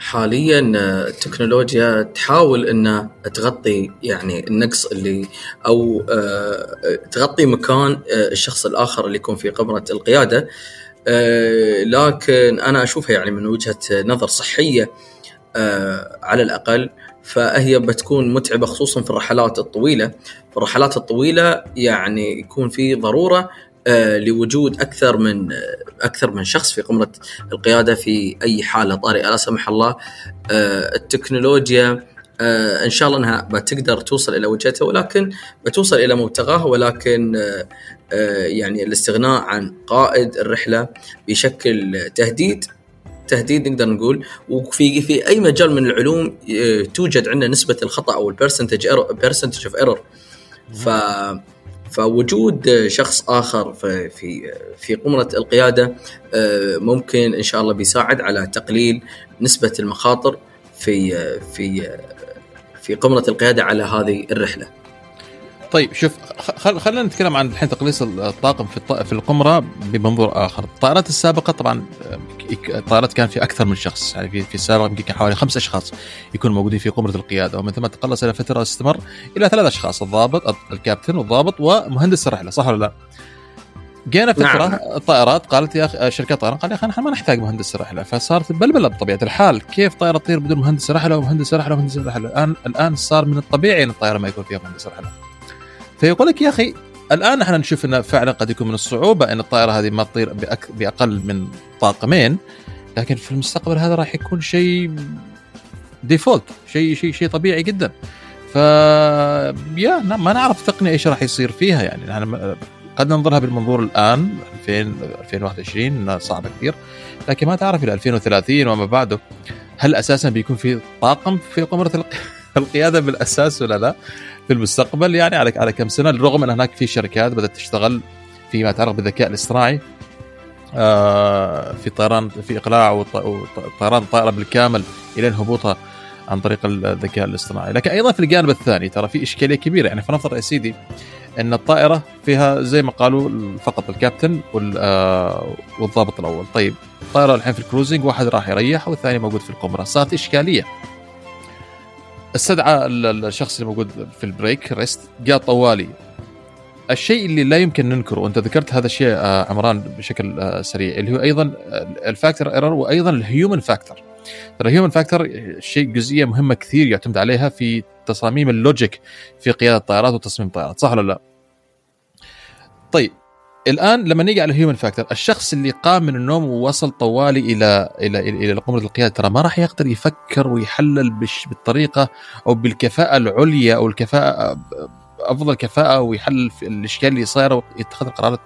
حاليا التكنولوجيا تحاول انها تغطي يعني النقص اللي أو آه، تغطي مكان آه، الشخص الآخر اللي يكون في قمرة القيادة. آه، لكن أنا أشوفها يعني من وجهة نظر صحية على الأقل. فهي بتكون متعبة خصوصا في الرحلات الطويلة. في الرحلات الطويلة يعني يكون في ضرورة لوجود أكثر من آه، أكثر من شخص في قمرة القيادة في أي حالة. طارئه لا سمح الله. آه، التكنولوجيا آه، إن شاء الله إنها بتقدر توصل إلى وجهتها ولكن بتوصل إلى مبتغاها ولكن آه، آه، يعني الاستغناء عن قائد الرحلة بيشكل تهديد تهديد نقدر نقول. وفي في أي مجال من العلوم آه، توجد عندنا نسبة الخطأ أو ال percentage percentage of error ف فوجود شخص آخر في في قمرة القيادة آه، ممكن إن شاء الله بيساعد على تقليل نسبة المخاطر في في في قمرة القيادة على هذه الرحلة. طيب شوف خل خلينا نتكلم عن الحين تقليص الطاقم في الط- في القمرة بمنظور آخر، الطائرات السابقة طبعا آه، الطائرات كان في أكثر من شخص يعني في في السابق يمكن كان حوالي خمس أشخاص يكونوا موجودين في قمرة القيادة ومن ثم تقلص إلى فترة استمر إلى ثلاث أشخاص الضابط الكابتن والضابط ومهندس الرحلة صح ولا لا؟ جينا فتره نعم. نعم. الطائرات قالت يا أخي شركات الطيران قال يا أخي نحن ما نحتاج مهندس رحله فصارت بلبله بطبيعة الحال كيف طائرة تطير بدون مهندس رحلة ومهندس رحلة ومهندس رحلة الآن الآن صار من الطبيعي إن الطائرة ما يكون فيها مهندس رحلة فيقول لك يا أخي الآن نحن نشوف انه فعلا قد يكون من الصعوبة إن الطائرة هذه ما تطير بأك... بأقل من طاقمين لكن في المستقبل هذا راح يكون شيء ديفولت شيء شيء شيء طبيعي جدا. ف يا ما نعرف التقنيه إيش راح يصير فيها يعني. نحن م- قد ننظرها بالمنظور الآن 2000 2021 إنها صعبة كثير. لكن ما تعرف إلى 2030 وما بعده هل أساسا بيكون في طاقم في قمرة القيادة بالأساس ولا لا؟ في المستقبل يعني على على كم سنة؟ رغم ان هناك في شركات بدأت تشتغل فيما يتعلق بالذكاء الاصطناعي آه، في طيران في إقلاع وط- وطيران الطائرة بالكامل إلى هبوطها عن طريق الذكاء الاصطناعي. لكن أيضا في الجانب الثاني ترى في إشكالية كبيرة. يعني فنفرض يا سيدي إن الطائرة فيها زي ما قالوا فقط الكابتن آه، والضابط الأول. طيب الطائره الحين في الكروزنج واحد راح يريح والثاني موجود في القمرة. صارت إشكالية. استدعى ال- ال- الشخص اللي موجود في ال break rest جاء طوالي الشيء اللي لا يمكن ننكره وانت ذكرت هذا الشيء آه، عمران بشكل آه، سريع اللي هو أيضا ال factor error وأيضا ال human factor ترى ال human factor شيء جزئية مهمة كثير يعتمد عليها في تصاميم ال logic في قيادة الطائرات وتصميم الطائرات صح ولا لا؟ طيب الآن لما نيجي على ال human factor الشخص اللي قام من النوم ووصل طوالي إلى إلى إلى, إلى قمرة القيادة ترى ما راح يقدر يفكر ويحلل بالطريقة أو بالكفاءة العليا أو الكفاءه أفضل كفاءة ويحلل الاشكال اللي صايرة ويتخذ القرارات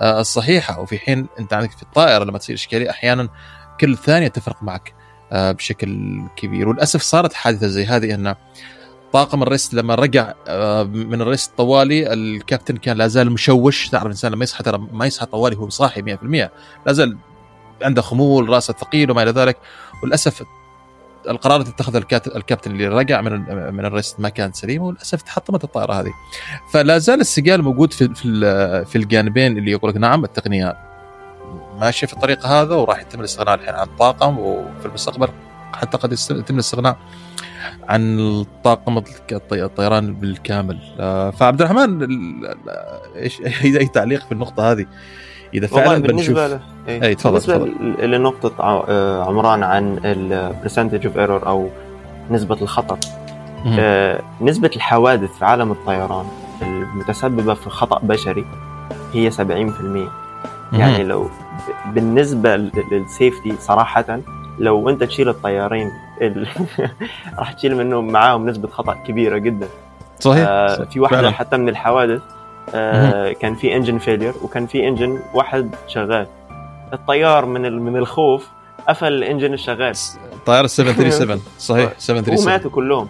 آه، الصحيحة. وفي حين أنت عندك في الطائرة لما تصير إشكالية أحيانا كل ثانية تفرق معك آه، بشكل كبير. وللأسف صارت حادثة زي هذه إن طاقم الريست لما رجع آه، من الريست طوالي الكابتن كان لا زال مشوش. تعرف الانسان لما يصحى ترى ما يصحى طوالي هو صاحي 100% لا زال عنده خمول راسه ثقيل وما إلى ذلك. وللأسف القرار اللي اتخذه الكابتن اللي رجع من من الريست ما كانت سليمه وللأسف تحطمت الطائرة هذه. فلا زال السجال موجود في في ال- في الجانبين اللي يقول لك نعم التقنيه ماشيه في الطريق هذا وراح يتم الاستغناء الحين عن الطاقم وفي المستقبل حتى قد يتم الاستغناء عن الطاقم الط- الطي- الطيران بالكامل آه، فعبد الرحمن ال- ال- إيش أي تعليق في النقطة هذه إذا فعلا بنشوف بالنسبة ل... إيه. أي، تفضل، بالنسبة تفضل. لنقطة آه، عمران عن ال percentage of error أو نسبة الخطأ مهم. آه، نسبة الحوادث في عالم الطيران المتسببة في خطأ بشري هي 70% يعني. لو بالنسبة لل- لل safety صراحة لو انت تشيل الطيارين ال... راح تشيل منهم معاهم نسبة خطأ كبيرة جدا. صحيح آه في واحدة فعلا. حتى من الحوادث آه كان في engine failure وكان في engine واحد شغال. الطيار من ال- من الخوف قفل ال engine الشغال. طائره 737 صحيح 737 وماتوا كلهم.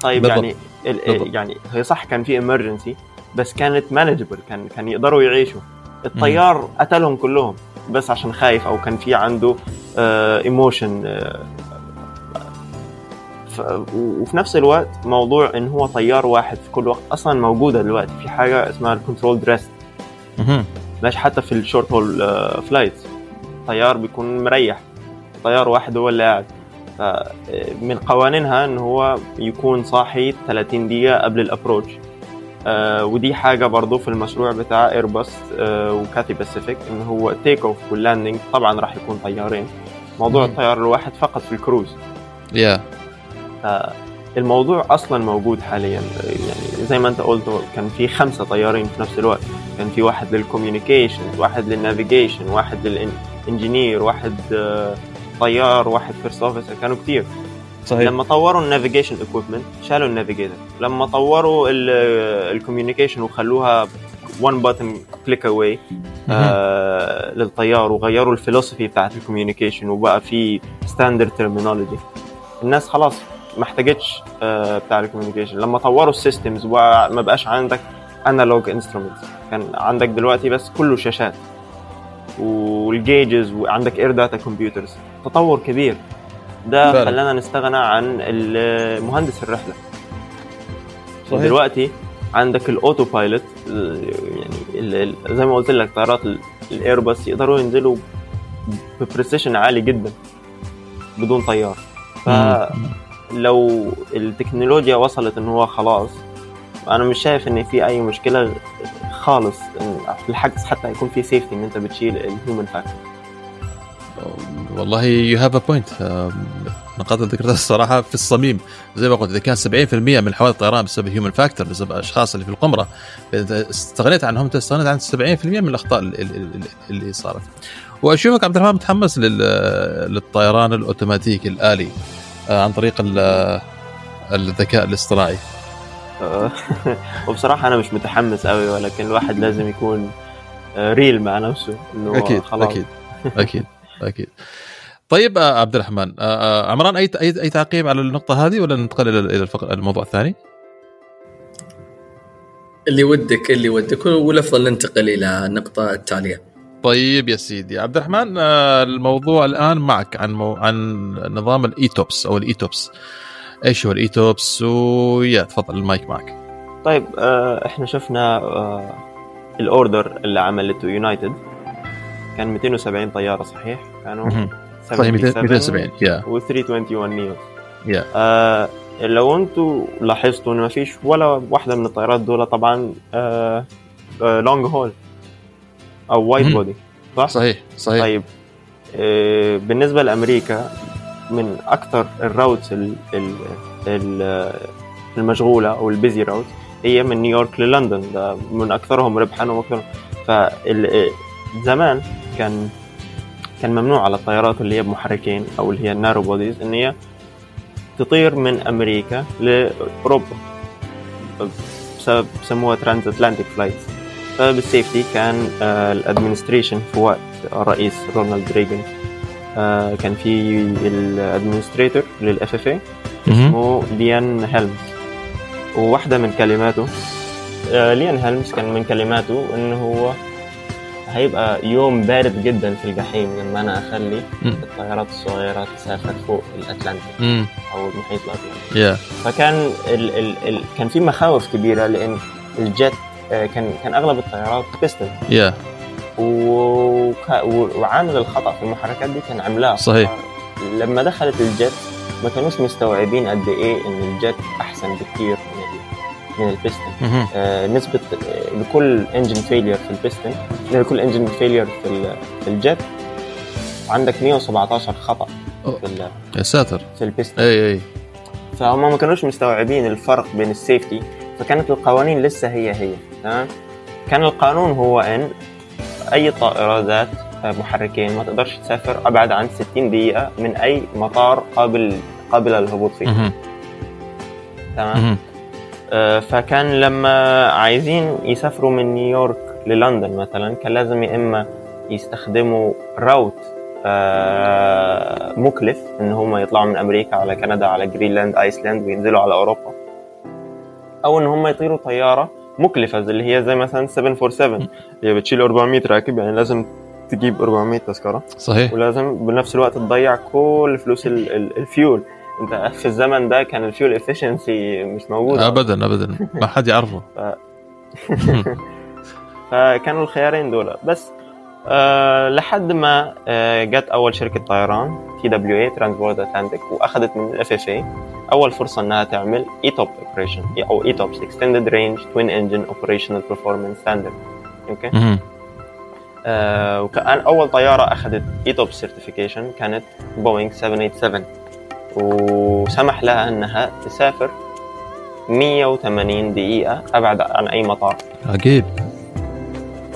طيب بالضبط. يعني ال-. يعني هي صح كان في emergency بس كانت manageable كان كان يقدروا يعيشوا. الطيار قتلهم كلهم بس عشان خايف أو كان في عنده emotion وفي نفس الوقت موضوع إن هو طيار واحد في كل وقت أصلا موجودة دلوقتي. في حاجة اسمها ال controlled rest. ماشي حتى في ال short haul flight طيار بيكون مريح. طيار واحد هو اللي قاعد. من قوانينها إن هو يكون صاحي 30 دقيقة قبل ال approach آه ودي حاجة برضو في المشروع بتاع ايرباص آه وكاتي باسيفيك إن هو take off وال landing طبعا راح يكون طيارين. موضوع. الطيار الواحد فقط في ال cruise. Yeah. الموضوع أصلا موجود حاليا. يعني زي ما أنت قلت كان في خمسة طيارين في نفس الوقت. كان في واحد لل communication واحد لل navigation واحد لل engineer واحد آه، طيار واحد first officer كانوا كتير. صحيح. لما طوروا ال navigation equipment شالوا ال navigator لما طوروا ال communication وخلوها one button click away للطيار وغيروا الفلسفة بتاعت ال communication وبقى في standard terminology الناس خلاص ما احتاجتش آه بتاع ال communication. لما طوروا ال systems وما بقاش عندك analog instruments كان عندك دلوقتي بس كله شاشات وال gauges وعندك air data computers تطور كبير. ده. خلانا نستغنى عن مهندس الرحلة. صحيح. دلوقتي عندك ال autopilot يعني ال- ال- زي ما قلت لك طيارات ال- الأيرباص يقدروا ينزلوا ب precision عالي جدا بدون طيار. فلو التكنولوجيا وصلت إن هو خلاص أنا مش شايف إن في أي مشكلة خالص بالعكس حتى يكون في safety إن أنت بتشيل ال human factor والله you have a point اللي ذكرتها الصراحة في الصميم. زي ما قلت إذا كان 70% من حوادث الطيران بسبب human factor بسبب الأشخاص اللي في القمرة إذا استغنيت عنهم انت استغنيت عن 70% من الأخطاء اللي, صارت. وأشوفك عبد الرحمن متحمس للطيران الأوتوماتيكي الآلي آه، عن طريق الذكاء الاصطناعي. وبصراحة أنا مش متحمس قوي ولكن الواحد لازم يكون ريل آه، مع نفسه إنه أكيد خلاص. أكيد أكيد. أكيد. طيب آه، عبد الرحمن عمران أي أي أي تعقيب على النقطة هذه ولا ننتقل إلى الموضوع الثاني؟ اللي ودك اللي ودك والافضل ننتقل إلى النقطة التالية. طيب يا سيدي. عبد الرحمن آه، الموضوع الآن معك عن مو... عن نظام الإيتوبس أو الإيتوبس. إيش هو الإيتوبس؟ ويا تفضل المايك معك. طيب آه، إحنا شفنا آه، الأوردر اللي عملته يونايتد. كان 270 طيارة صحيح؟ كانوا صحيح 270 يا. و 321 نيو يا. آه لو أنتم لاحظتوا انه ما فيش ولا واحدة من الطيارات دول طبعا آه آه long haul أو wide body صح؟ صحيح صحيح. طيب آه بالنسبة لأمريكا من أكثر ال routes المشغولة أو ال busy route هي من نيويورك للندن. ده من أكثرهم ربحا واكثرهم فزمان كان كان ممنوع على الطيارات اللي هي بمحركين أو اللي هي ال narrow bodies إن هي تطير من أمريكا لأوروبا بسبب بسموها transatlantic flights بسبب ال safety كان آه، ال administration في وقت الرئيس رونالد ريغن آه، كان في ال administrator لل FAA اسمه لين هيلمز. وواحدة من كلماته آه، لين هيلمز كان من كلماته انه هو هيبقى يوم بارد جدا في الجحيم لما أنا أخلي الطيارات الصغيرة تسافر فوق الأتلانتيك أو المحيط الأطلنطي. Yeah. فكان ال ال ال كان في مخاوف كبيرة لأن ال jet آه، كان كان أغلب الطيارات piston yeah. وعامل الخطأ في المحركات دي كان عملاق. صحيح. لما دخلت ال jet ما كانوش مستوعبين قد إيه إن ال jet أحسن بكثير من البيستن آه نسبة لكل engine failure في البيستن لكل engine failure في في ال jet عندك 117 خطأ في يا ساتر. في البيستن أي أي. فهم ما كانوش مستوعبين الفرق بين ال safety فكانت القوانين لسه هي هي. تمام؟ كان القانون هو إن أي طائرة ذات محركين ما تقدرش تسافر أبعد عن 60 دقيقة من أي مطار قابل قابل للهبوط فيه. تمام؟ فكان لما عايزين يسافروا من نيويورك للندن مثلا كان لازم يا إما يستخدموا route آه مكلف إن هم يطلعوا من أمريكا على كندا على جرينلاند آيسلاند وينزلوا على أوروبا. أو إن هم يطيروا طيارة مكلفة اللي هي زي مثلا 747 اللي بتشيل 400 راكب يعني لازم تجيب 400 تذكرة. صحيح. ولازم بنفس الوقت تضيع كل فلوس الفيول. انت في الزمن ده كان ال fuel efficiency مش موجود. ابدا ابدا. ما حد يعرفه. ف... فكانوا الخيارين دول. بس أه لحد ما أه جت أول شركة طيران TWA ترانسبورت اتلانتيك وأخذت من ال FAA أول فرصة إنها تعمل ETOP operation أو ETOPS extended range twin engine operational performance standard okay آه وكان أول طيارة أخذت ETOP certification كانت بوينغ 787 وسمح لها إنها تسافر 180 دقيقة أبعد عن أي مطار. عجيب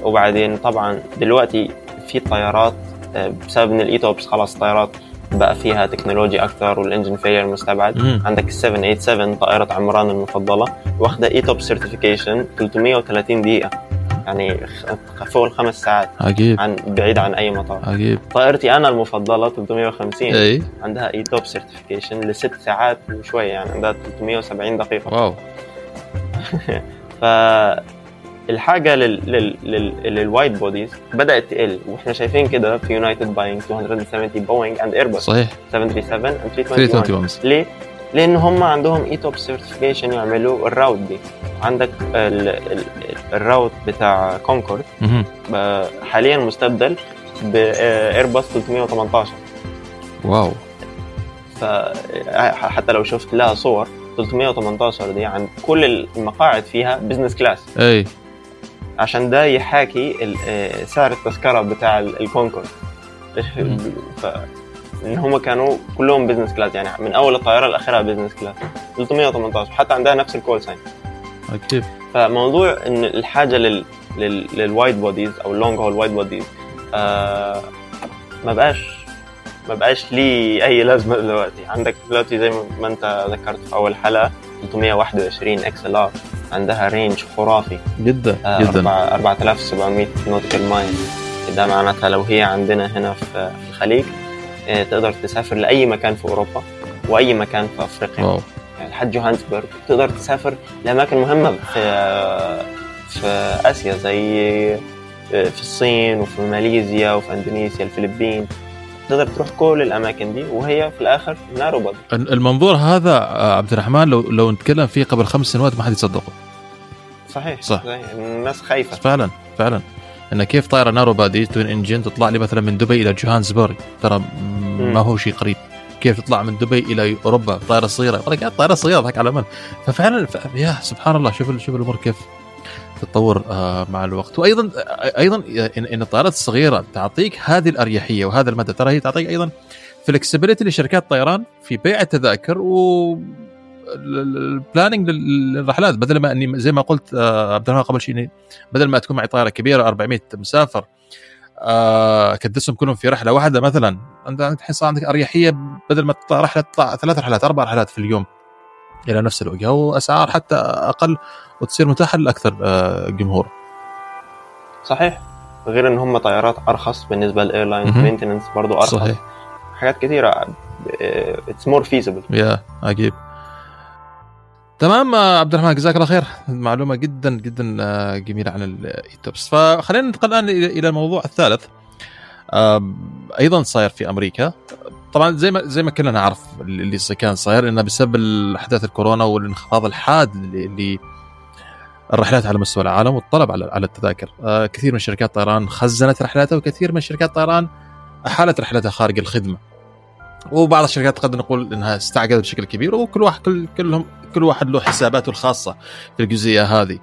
وبعدين طبعا دلوقتي في طيارات آه، بسبب إن ال ETOPS خلاص طيارات بقى فيها تكنولوجيا أكثر وال engine failure مستبعد. مم. عندك ال 787 طائرة عمران المفضلة واخدة ETOP certification 330 دقيقة. يعني فوق الخمس ساعات عجيب. عن بعيد عن أي مطار. عجيب. طائرتي أنا المفضلة 350 أي. عندها ETOP certification لست ساعات وشوية يعني عندها 370 دقيقة. wow. ف الحاجة لل wide bodies بدأت تقل وإحنا شايفين كده في يونايتد buying 270 بوينج and ايرباص صحيح. 737 and 321 ليه؟ لأن هم عندهم ETOP certification يعملوا ال route دي. عندك ال route بتاع كونكورد حاليا مستبدل بايرباص 318 wow. فحتى لو شفت لها صور 318 دي كان كل المقاعد فيها business class آه. عشان ده يحاكي آه، سعر التذكرة بتاع ال- الكونكورد مم. ف ان هم كانوا كلهم business class يعني من أول الطيارة لأخرها business class 318 حتى عندها نفس ال call sign أكيد. فموضوع إن الحاجة لل لل لل wide bodies أو ال long haul wide bodies آه ما بقاش ما بقاش ليه أي لازمة دلوقتي. عندك دلوقتي زي ما- أنت ذكرت في أول حلقة 321 XLR عندها range خرافي. جدا آه جدا. أربعة- 4700 nautical mile ده معناتها لو هي عندنا هنا في الخليج تقدر تسافر لأي مكان في أوروبا وأي مكان في أفريقيا. wow. يعني لحد جوهانسبرغ تقدر تسافر لأماكن مهمة في في آسيا زي في الصين وفي ماليزيا وفي إندونيسيا الفلبين. تقدر تروح كل الأماكن دي وهي في الآخر نارو بادي المنظور هذا آه، عبد الرحمن لو لو نتكلم فيه قبل خمس سنوات ما حد يصدقه صحيح. صح. الناس خايفة. فعلا فعلا. أن كيف طائره narrow body twin engine تطلع لي مثلا من دبي إلى جوهانسبرغ؟ ترى ما هو شيء قريب. كيف تطلع من دبي إلى أوروبا؟ طائره صغيرة. قاعد طائره صغيره ضحك على من ففعلا ف... يا سبحان الله شوف شوف الأمور كيف تتطور آه، مع الوقت. وأيضا آه، أيضا ان الطائرات الصغيرة تعطيك هذه الأريحية وهذا المدى. ترى هي تعطيك أيضا فلكسبيتي لشركات الطيران في بيع التذاكر و البلاننج للرحلات. بدل ما أني زي ما قلت آه، عبد الرحمن قبل شيء بدل ما تكون معي طائره كبيرة 400 مسافر آه، أكدسهم كلهم في رحلة واحدة مثلا. أنت الحين صار عندك أريحية بدل ما تطلع رحلة تطلع ثلاث رحلات أربع رحلات في اليوم إلى نفس الوجهه واسعار حتى أقل وتصير متاحة لأكثر آه، جمهور. صحيح. غير إن هم طيارات أرخص بالنسبة لل airlines مهم. maintenance برضه أرخص. صحيح. حاجات كثيرة it's more feasible يا عجيب تمام آه، عبد الرحمن جزاك الله خير. معلومة جدا جدا آه، جميلة عن ال ETOPS. فخلينا ننتقل الآن إلى الموضوع الثالث. أيضا صاير في أمريكا. طبعا زي ما زي ما كلنا نعرف اللي كان صاير إنه بسبب احداث الكورونا والانخفاض الحاد اللي, اللي الرحلات على مستوى العالم والطلب على على التذاكر. آه، كثير من شركات الطيران خزنت رحلاتها وكثير من شركات الطيران أحالت رحلتها خارج الخدمة. وبعض الشركات قد نقول إنها استعجلت بشكل كبير وكل واحد كل كلهم كل واحد له حساباته الخاصة في الجزئية هذه.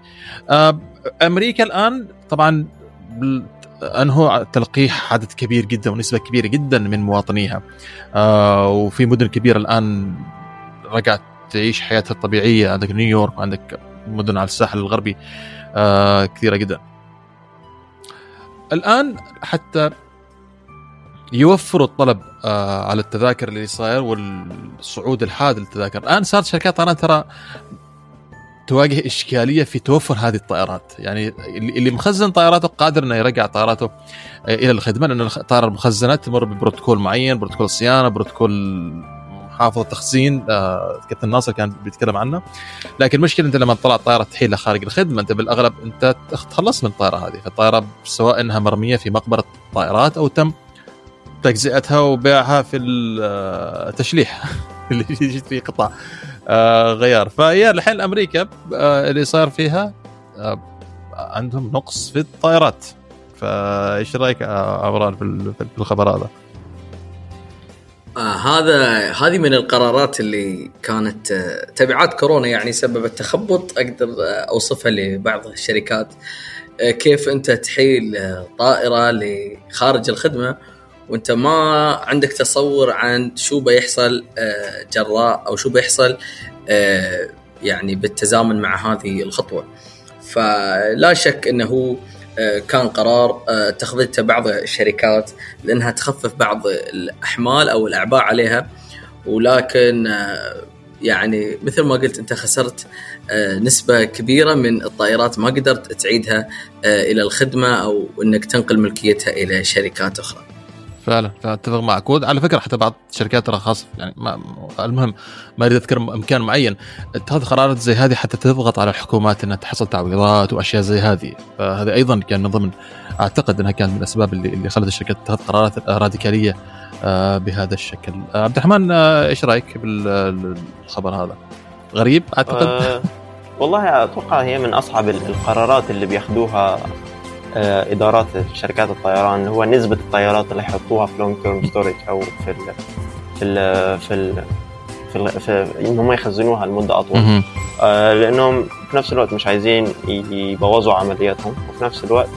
آه، أمريكا الآن طبعا انهوا تلقيح عدد كبير جدا ونسبة كبيرة جدا من مواطنيها. آه، وفي مدن كبيرة الآن رجعت تعيش حياتها الطبيعية عندك نيويورك وعندك مدن على الساحل الغربي آه، كثيرة جدا. الآن حتى يوفروا الطلب آه على التذاكر اللي صاير والصعود الحاد للتذاكر. الآن صارت شركات طيران ترى تواجه إشكالية في توفر هذه الطائرات. يعني اللي مخزن طائراته قادر إنه يرجع طائراته آه، إلى الخدمة لأن الطائره المخزنة تمر ببروتوكول معين بروتوكول صيانة بروتوكول محافظة تخزين آه كابتن ناصر كان بيتكلم عنه. لكن المشكلة أنت لما تطلع الطائره تحيلها خارج الخدمة أنت بالأغلب أنت تخلص من الطائرة هذه. فالطائرة سواء إنها مرمية في مقبرة الطائرات أو تم تجزئتها وبيعها في التشليح اللي يجي في قطع. آه، غيار. فهي الحين أمريكا آه، اللي صار فيها آه، عندهم نقص في الطائرات. فايش رأيك آه، عمران في الخبر هذا؟ آه هذا هذه من القرارات اللي كانت آه تبعات كورونا يعني سببت تخبط أقدر آه أوصفها لبعض الشركات. آه كيف أنت تحيل آه طائرة لخارج الخدمة وانت ما عندك تصور عن شو بيحصل آه جراء أو شو بيحصل آه يعني بالتزامن مع هذه الخطوة فلا شك إنه آه، كان قرار اتخذته بعض الشركات لأنها تخفف بعض الأحمال أو الأعباء عليها ولكن يعني مثل ما قلت أنت خسرت نسبة كبيرة من الطائرات ما قدرت تعيدها إلى الخدمة أو إنك تنقل ملكيتها إلى شركات أخرى. فعلا اتفق معك. وعلى فكرة حتى بعض الشركات ترى خاصة يعني ما المهم ما أريد أذكر مكان معين. اتخاذ قرارات زي هذه حتى تضغط على الحكومات إنها تحصل تعويضات وأشياء زي هذه. فهذا أيضا كان من ضمن أعتقد إنها كانت من الاسباب اللي اللي خلت الشركات تتخذ قرارات راديكالية آه، بهذا الشكل. آه، عبد الرحمن آه، إيش رأيك بالخبر هذا؟ غريب أعتقد؟ آه والله أتوقع هي من أصعب ال- القرارات اللي بياخدوها آه إدارات شركات الطيران هو نسبة الطيارات اللي يحطوها في long term storage أو في ال في ال في ال في, الغ... في إن هم يخزنوها لمدة أطول. آه، لأنهم في نفس الوقت مش عايزين يبوظوا عملياتهم وفي نفس الوقت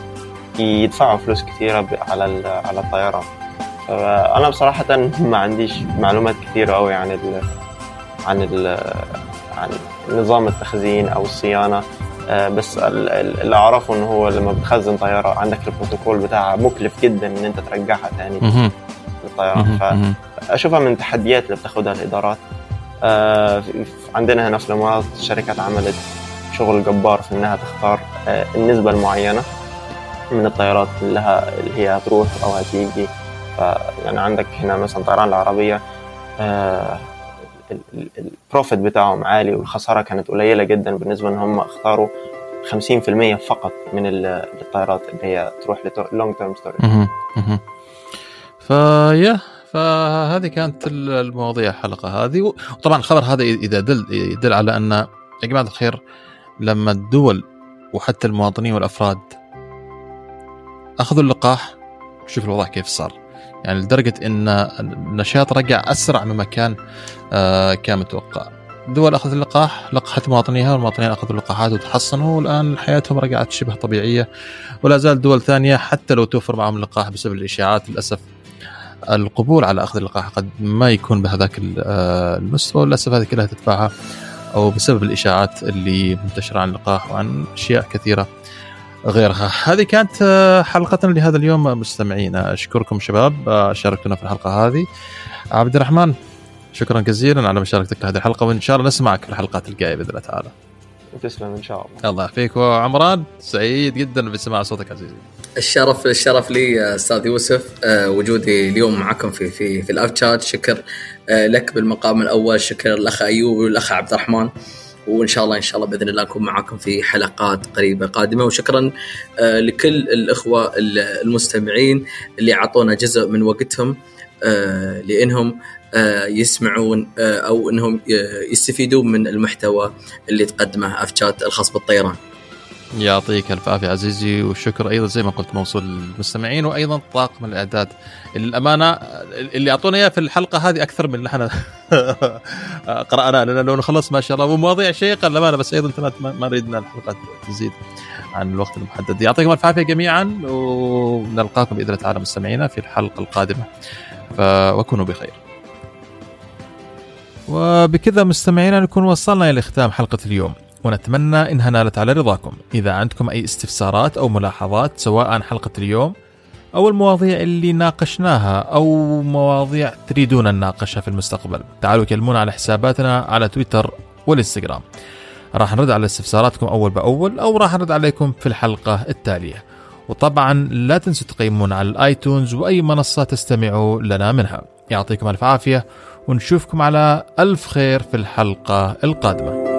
يدفعوا فلوس كثيرة على على الطيران. فأنا بصراحة ما عنديش معلومات كثيرة قوي عن ال عن ال عن نظام التخزين أو الصيانة. آه، بس ال- ال- اللي أعرفه انه هو لما بتخزن طيارة عندك البروتوكول بتاعها مكلف جدا إن أنت ترجعها ثاني مهم. للطيران مهم. ف مهم. أشوفها من التحديات اللي بتاخدها الإدارات آه، عندنا هنا في الإمارات الشركات عملت شغل جبار في إنها تختار آه، النسبة المعينة من الطيارات اللي, هي هتروح أو هتيجي يعني عندك هنا مثلا طيران العربية آه، ال- ال- ال profit بتاعهم عالي والخسارة كانت قليلة جدا بالنسبة إن هم اختاروا 50% فقط من ال- الطيارات اللي هي تروح long term storage. فيا فهذه كانت ال- المواضيع الحلقة هذه. وطبعا الخبر هذا إذا دل يدل على أن يا جماعة الخير لما الدول وحتى المواطنين والأفراد أخذوا اللقاح شوف الوضع كيف صار. يعني لدرجة إن النشاط رجع أسرع مما كان آه، كان متوقع. دول اخذت اللقاح لقحت مواطنيها والمواطنين أخذوا اللقاحات وتحصنوا والآن حياتهم رجعت شبه طبيعية. ولا زال دول ثانية حتى لو توفر معهم اللقاح بسبب الإشاعات للأسف القبول على أخذ اللقاح قد ما يكون بهذاك آه، المستوى. وللاسف هذه كلها تدفعها أو بسبب الإشاعات اللي منتشرة عن اللقاح وعن أشياء كثيرة. غيرها. هذه كانت آه، حلقتنا لهذا اليوم مستمعينا. أشكركم شباب آه، شاركتونا في الحلقة هذه. عبد الرحمن شكرا جزيلا على مشاركتك في هذه الحلقة وإن شاء الله نسمعك في الحلقات الجاية بإذن الله تعالى. تسلم إن شاء الله. الله يعافيك. وعمران سعيد جدا بسماع صوتك عزيزي. الشرف الشرف لي أستاذ يوسف. آه، وجودي اليوم معكم في في في الأف شات شكر آه، لك بالمقام الأول. شكر الأخ أيوب والأخ عبد الرحمن. وإن شاء الله إن شاء الله بإذن الله نكون معكم في حلقات قريبة قادمة وشكرا آه، لكل الإخوة المستمعين اللي أعطونا جزء من وقتهم آه، لإنهم آه، يسمعون أو إنهم يستفيدون من المحتوى اللي تقدمه افشات الخاص بالطيران. يعطيك ألف عافية عزيزي والشكر أيضا زي ما قلت موصول للمستمعين وأيضا طاقم الإعداد. الامانه اللي اعطونا إياه في الحلقة هذه أكثر من اللي إحنا قرأناه لأن لو نخلص ما شاء الله ومواضيع شيقة للأمانة بس أيضا ما ما نريدنا الحلقات تزيد عن الوقت المحدد. يعطيكم ألف عافية جميعا ونلقاكم بإذن الله تعالى مستمعينا في الحلقة القادمة. ف... وكونوا بخير. وبكذا مستمعينا نكون وصلنا إلى ختام حلقة اليوم. ونتمنى انها نالت على رضاكم. إذا عندكم أي استفسارات أو ملاحظات سواء عن حلقة اليوم أو المواضيع اللي ناقشناها أو مواضيع تريدون نناقشها في المستقبل تعالوا كلمونا على حساباتنا على تويتر والإنستغرام. راح نرد على استفساراتكم أول بأول أو راح نرد عليكم في الحلقة التالية. وطبعا لا تنسوا تقيمونا على الآيتونز وأي منصة تستمعوا لنا منها. يعطيكم ألف عافية ونشوفكم على ألف خير في الحلقة القادمة.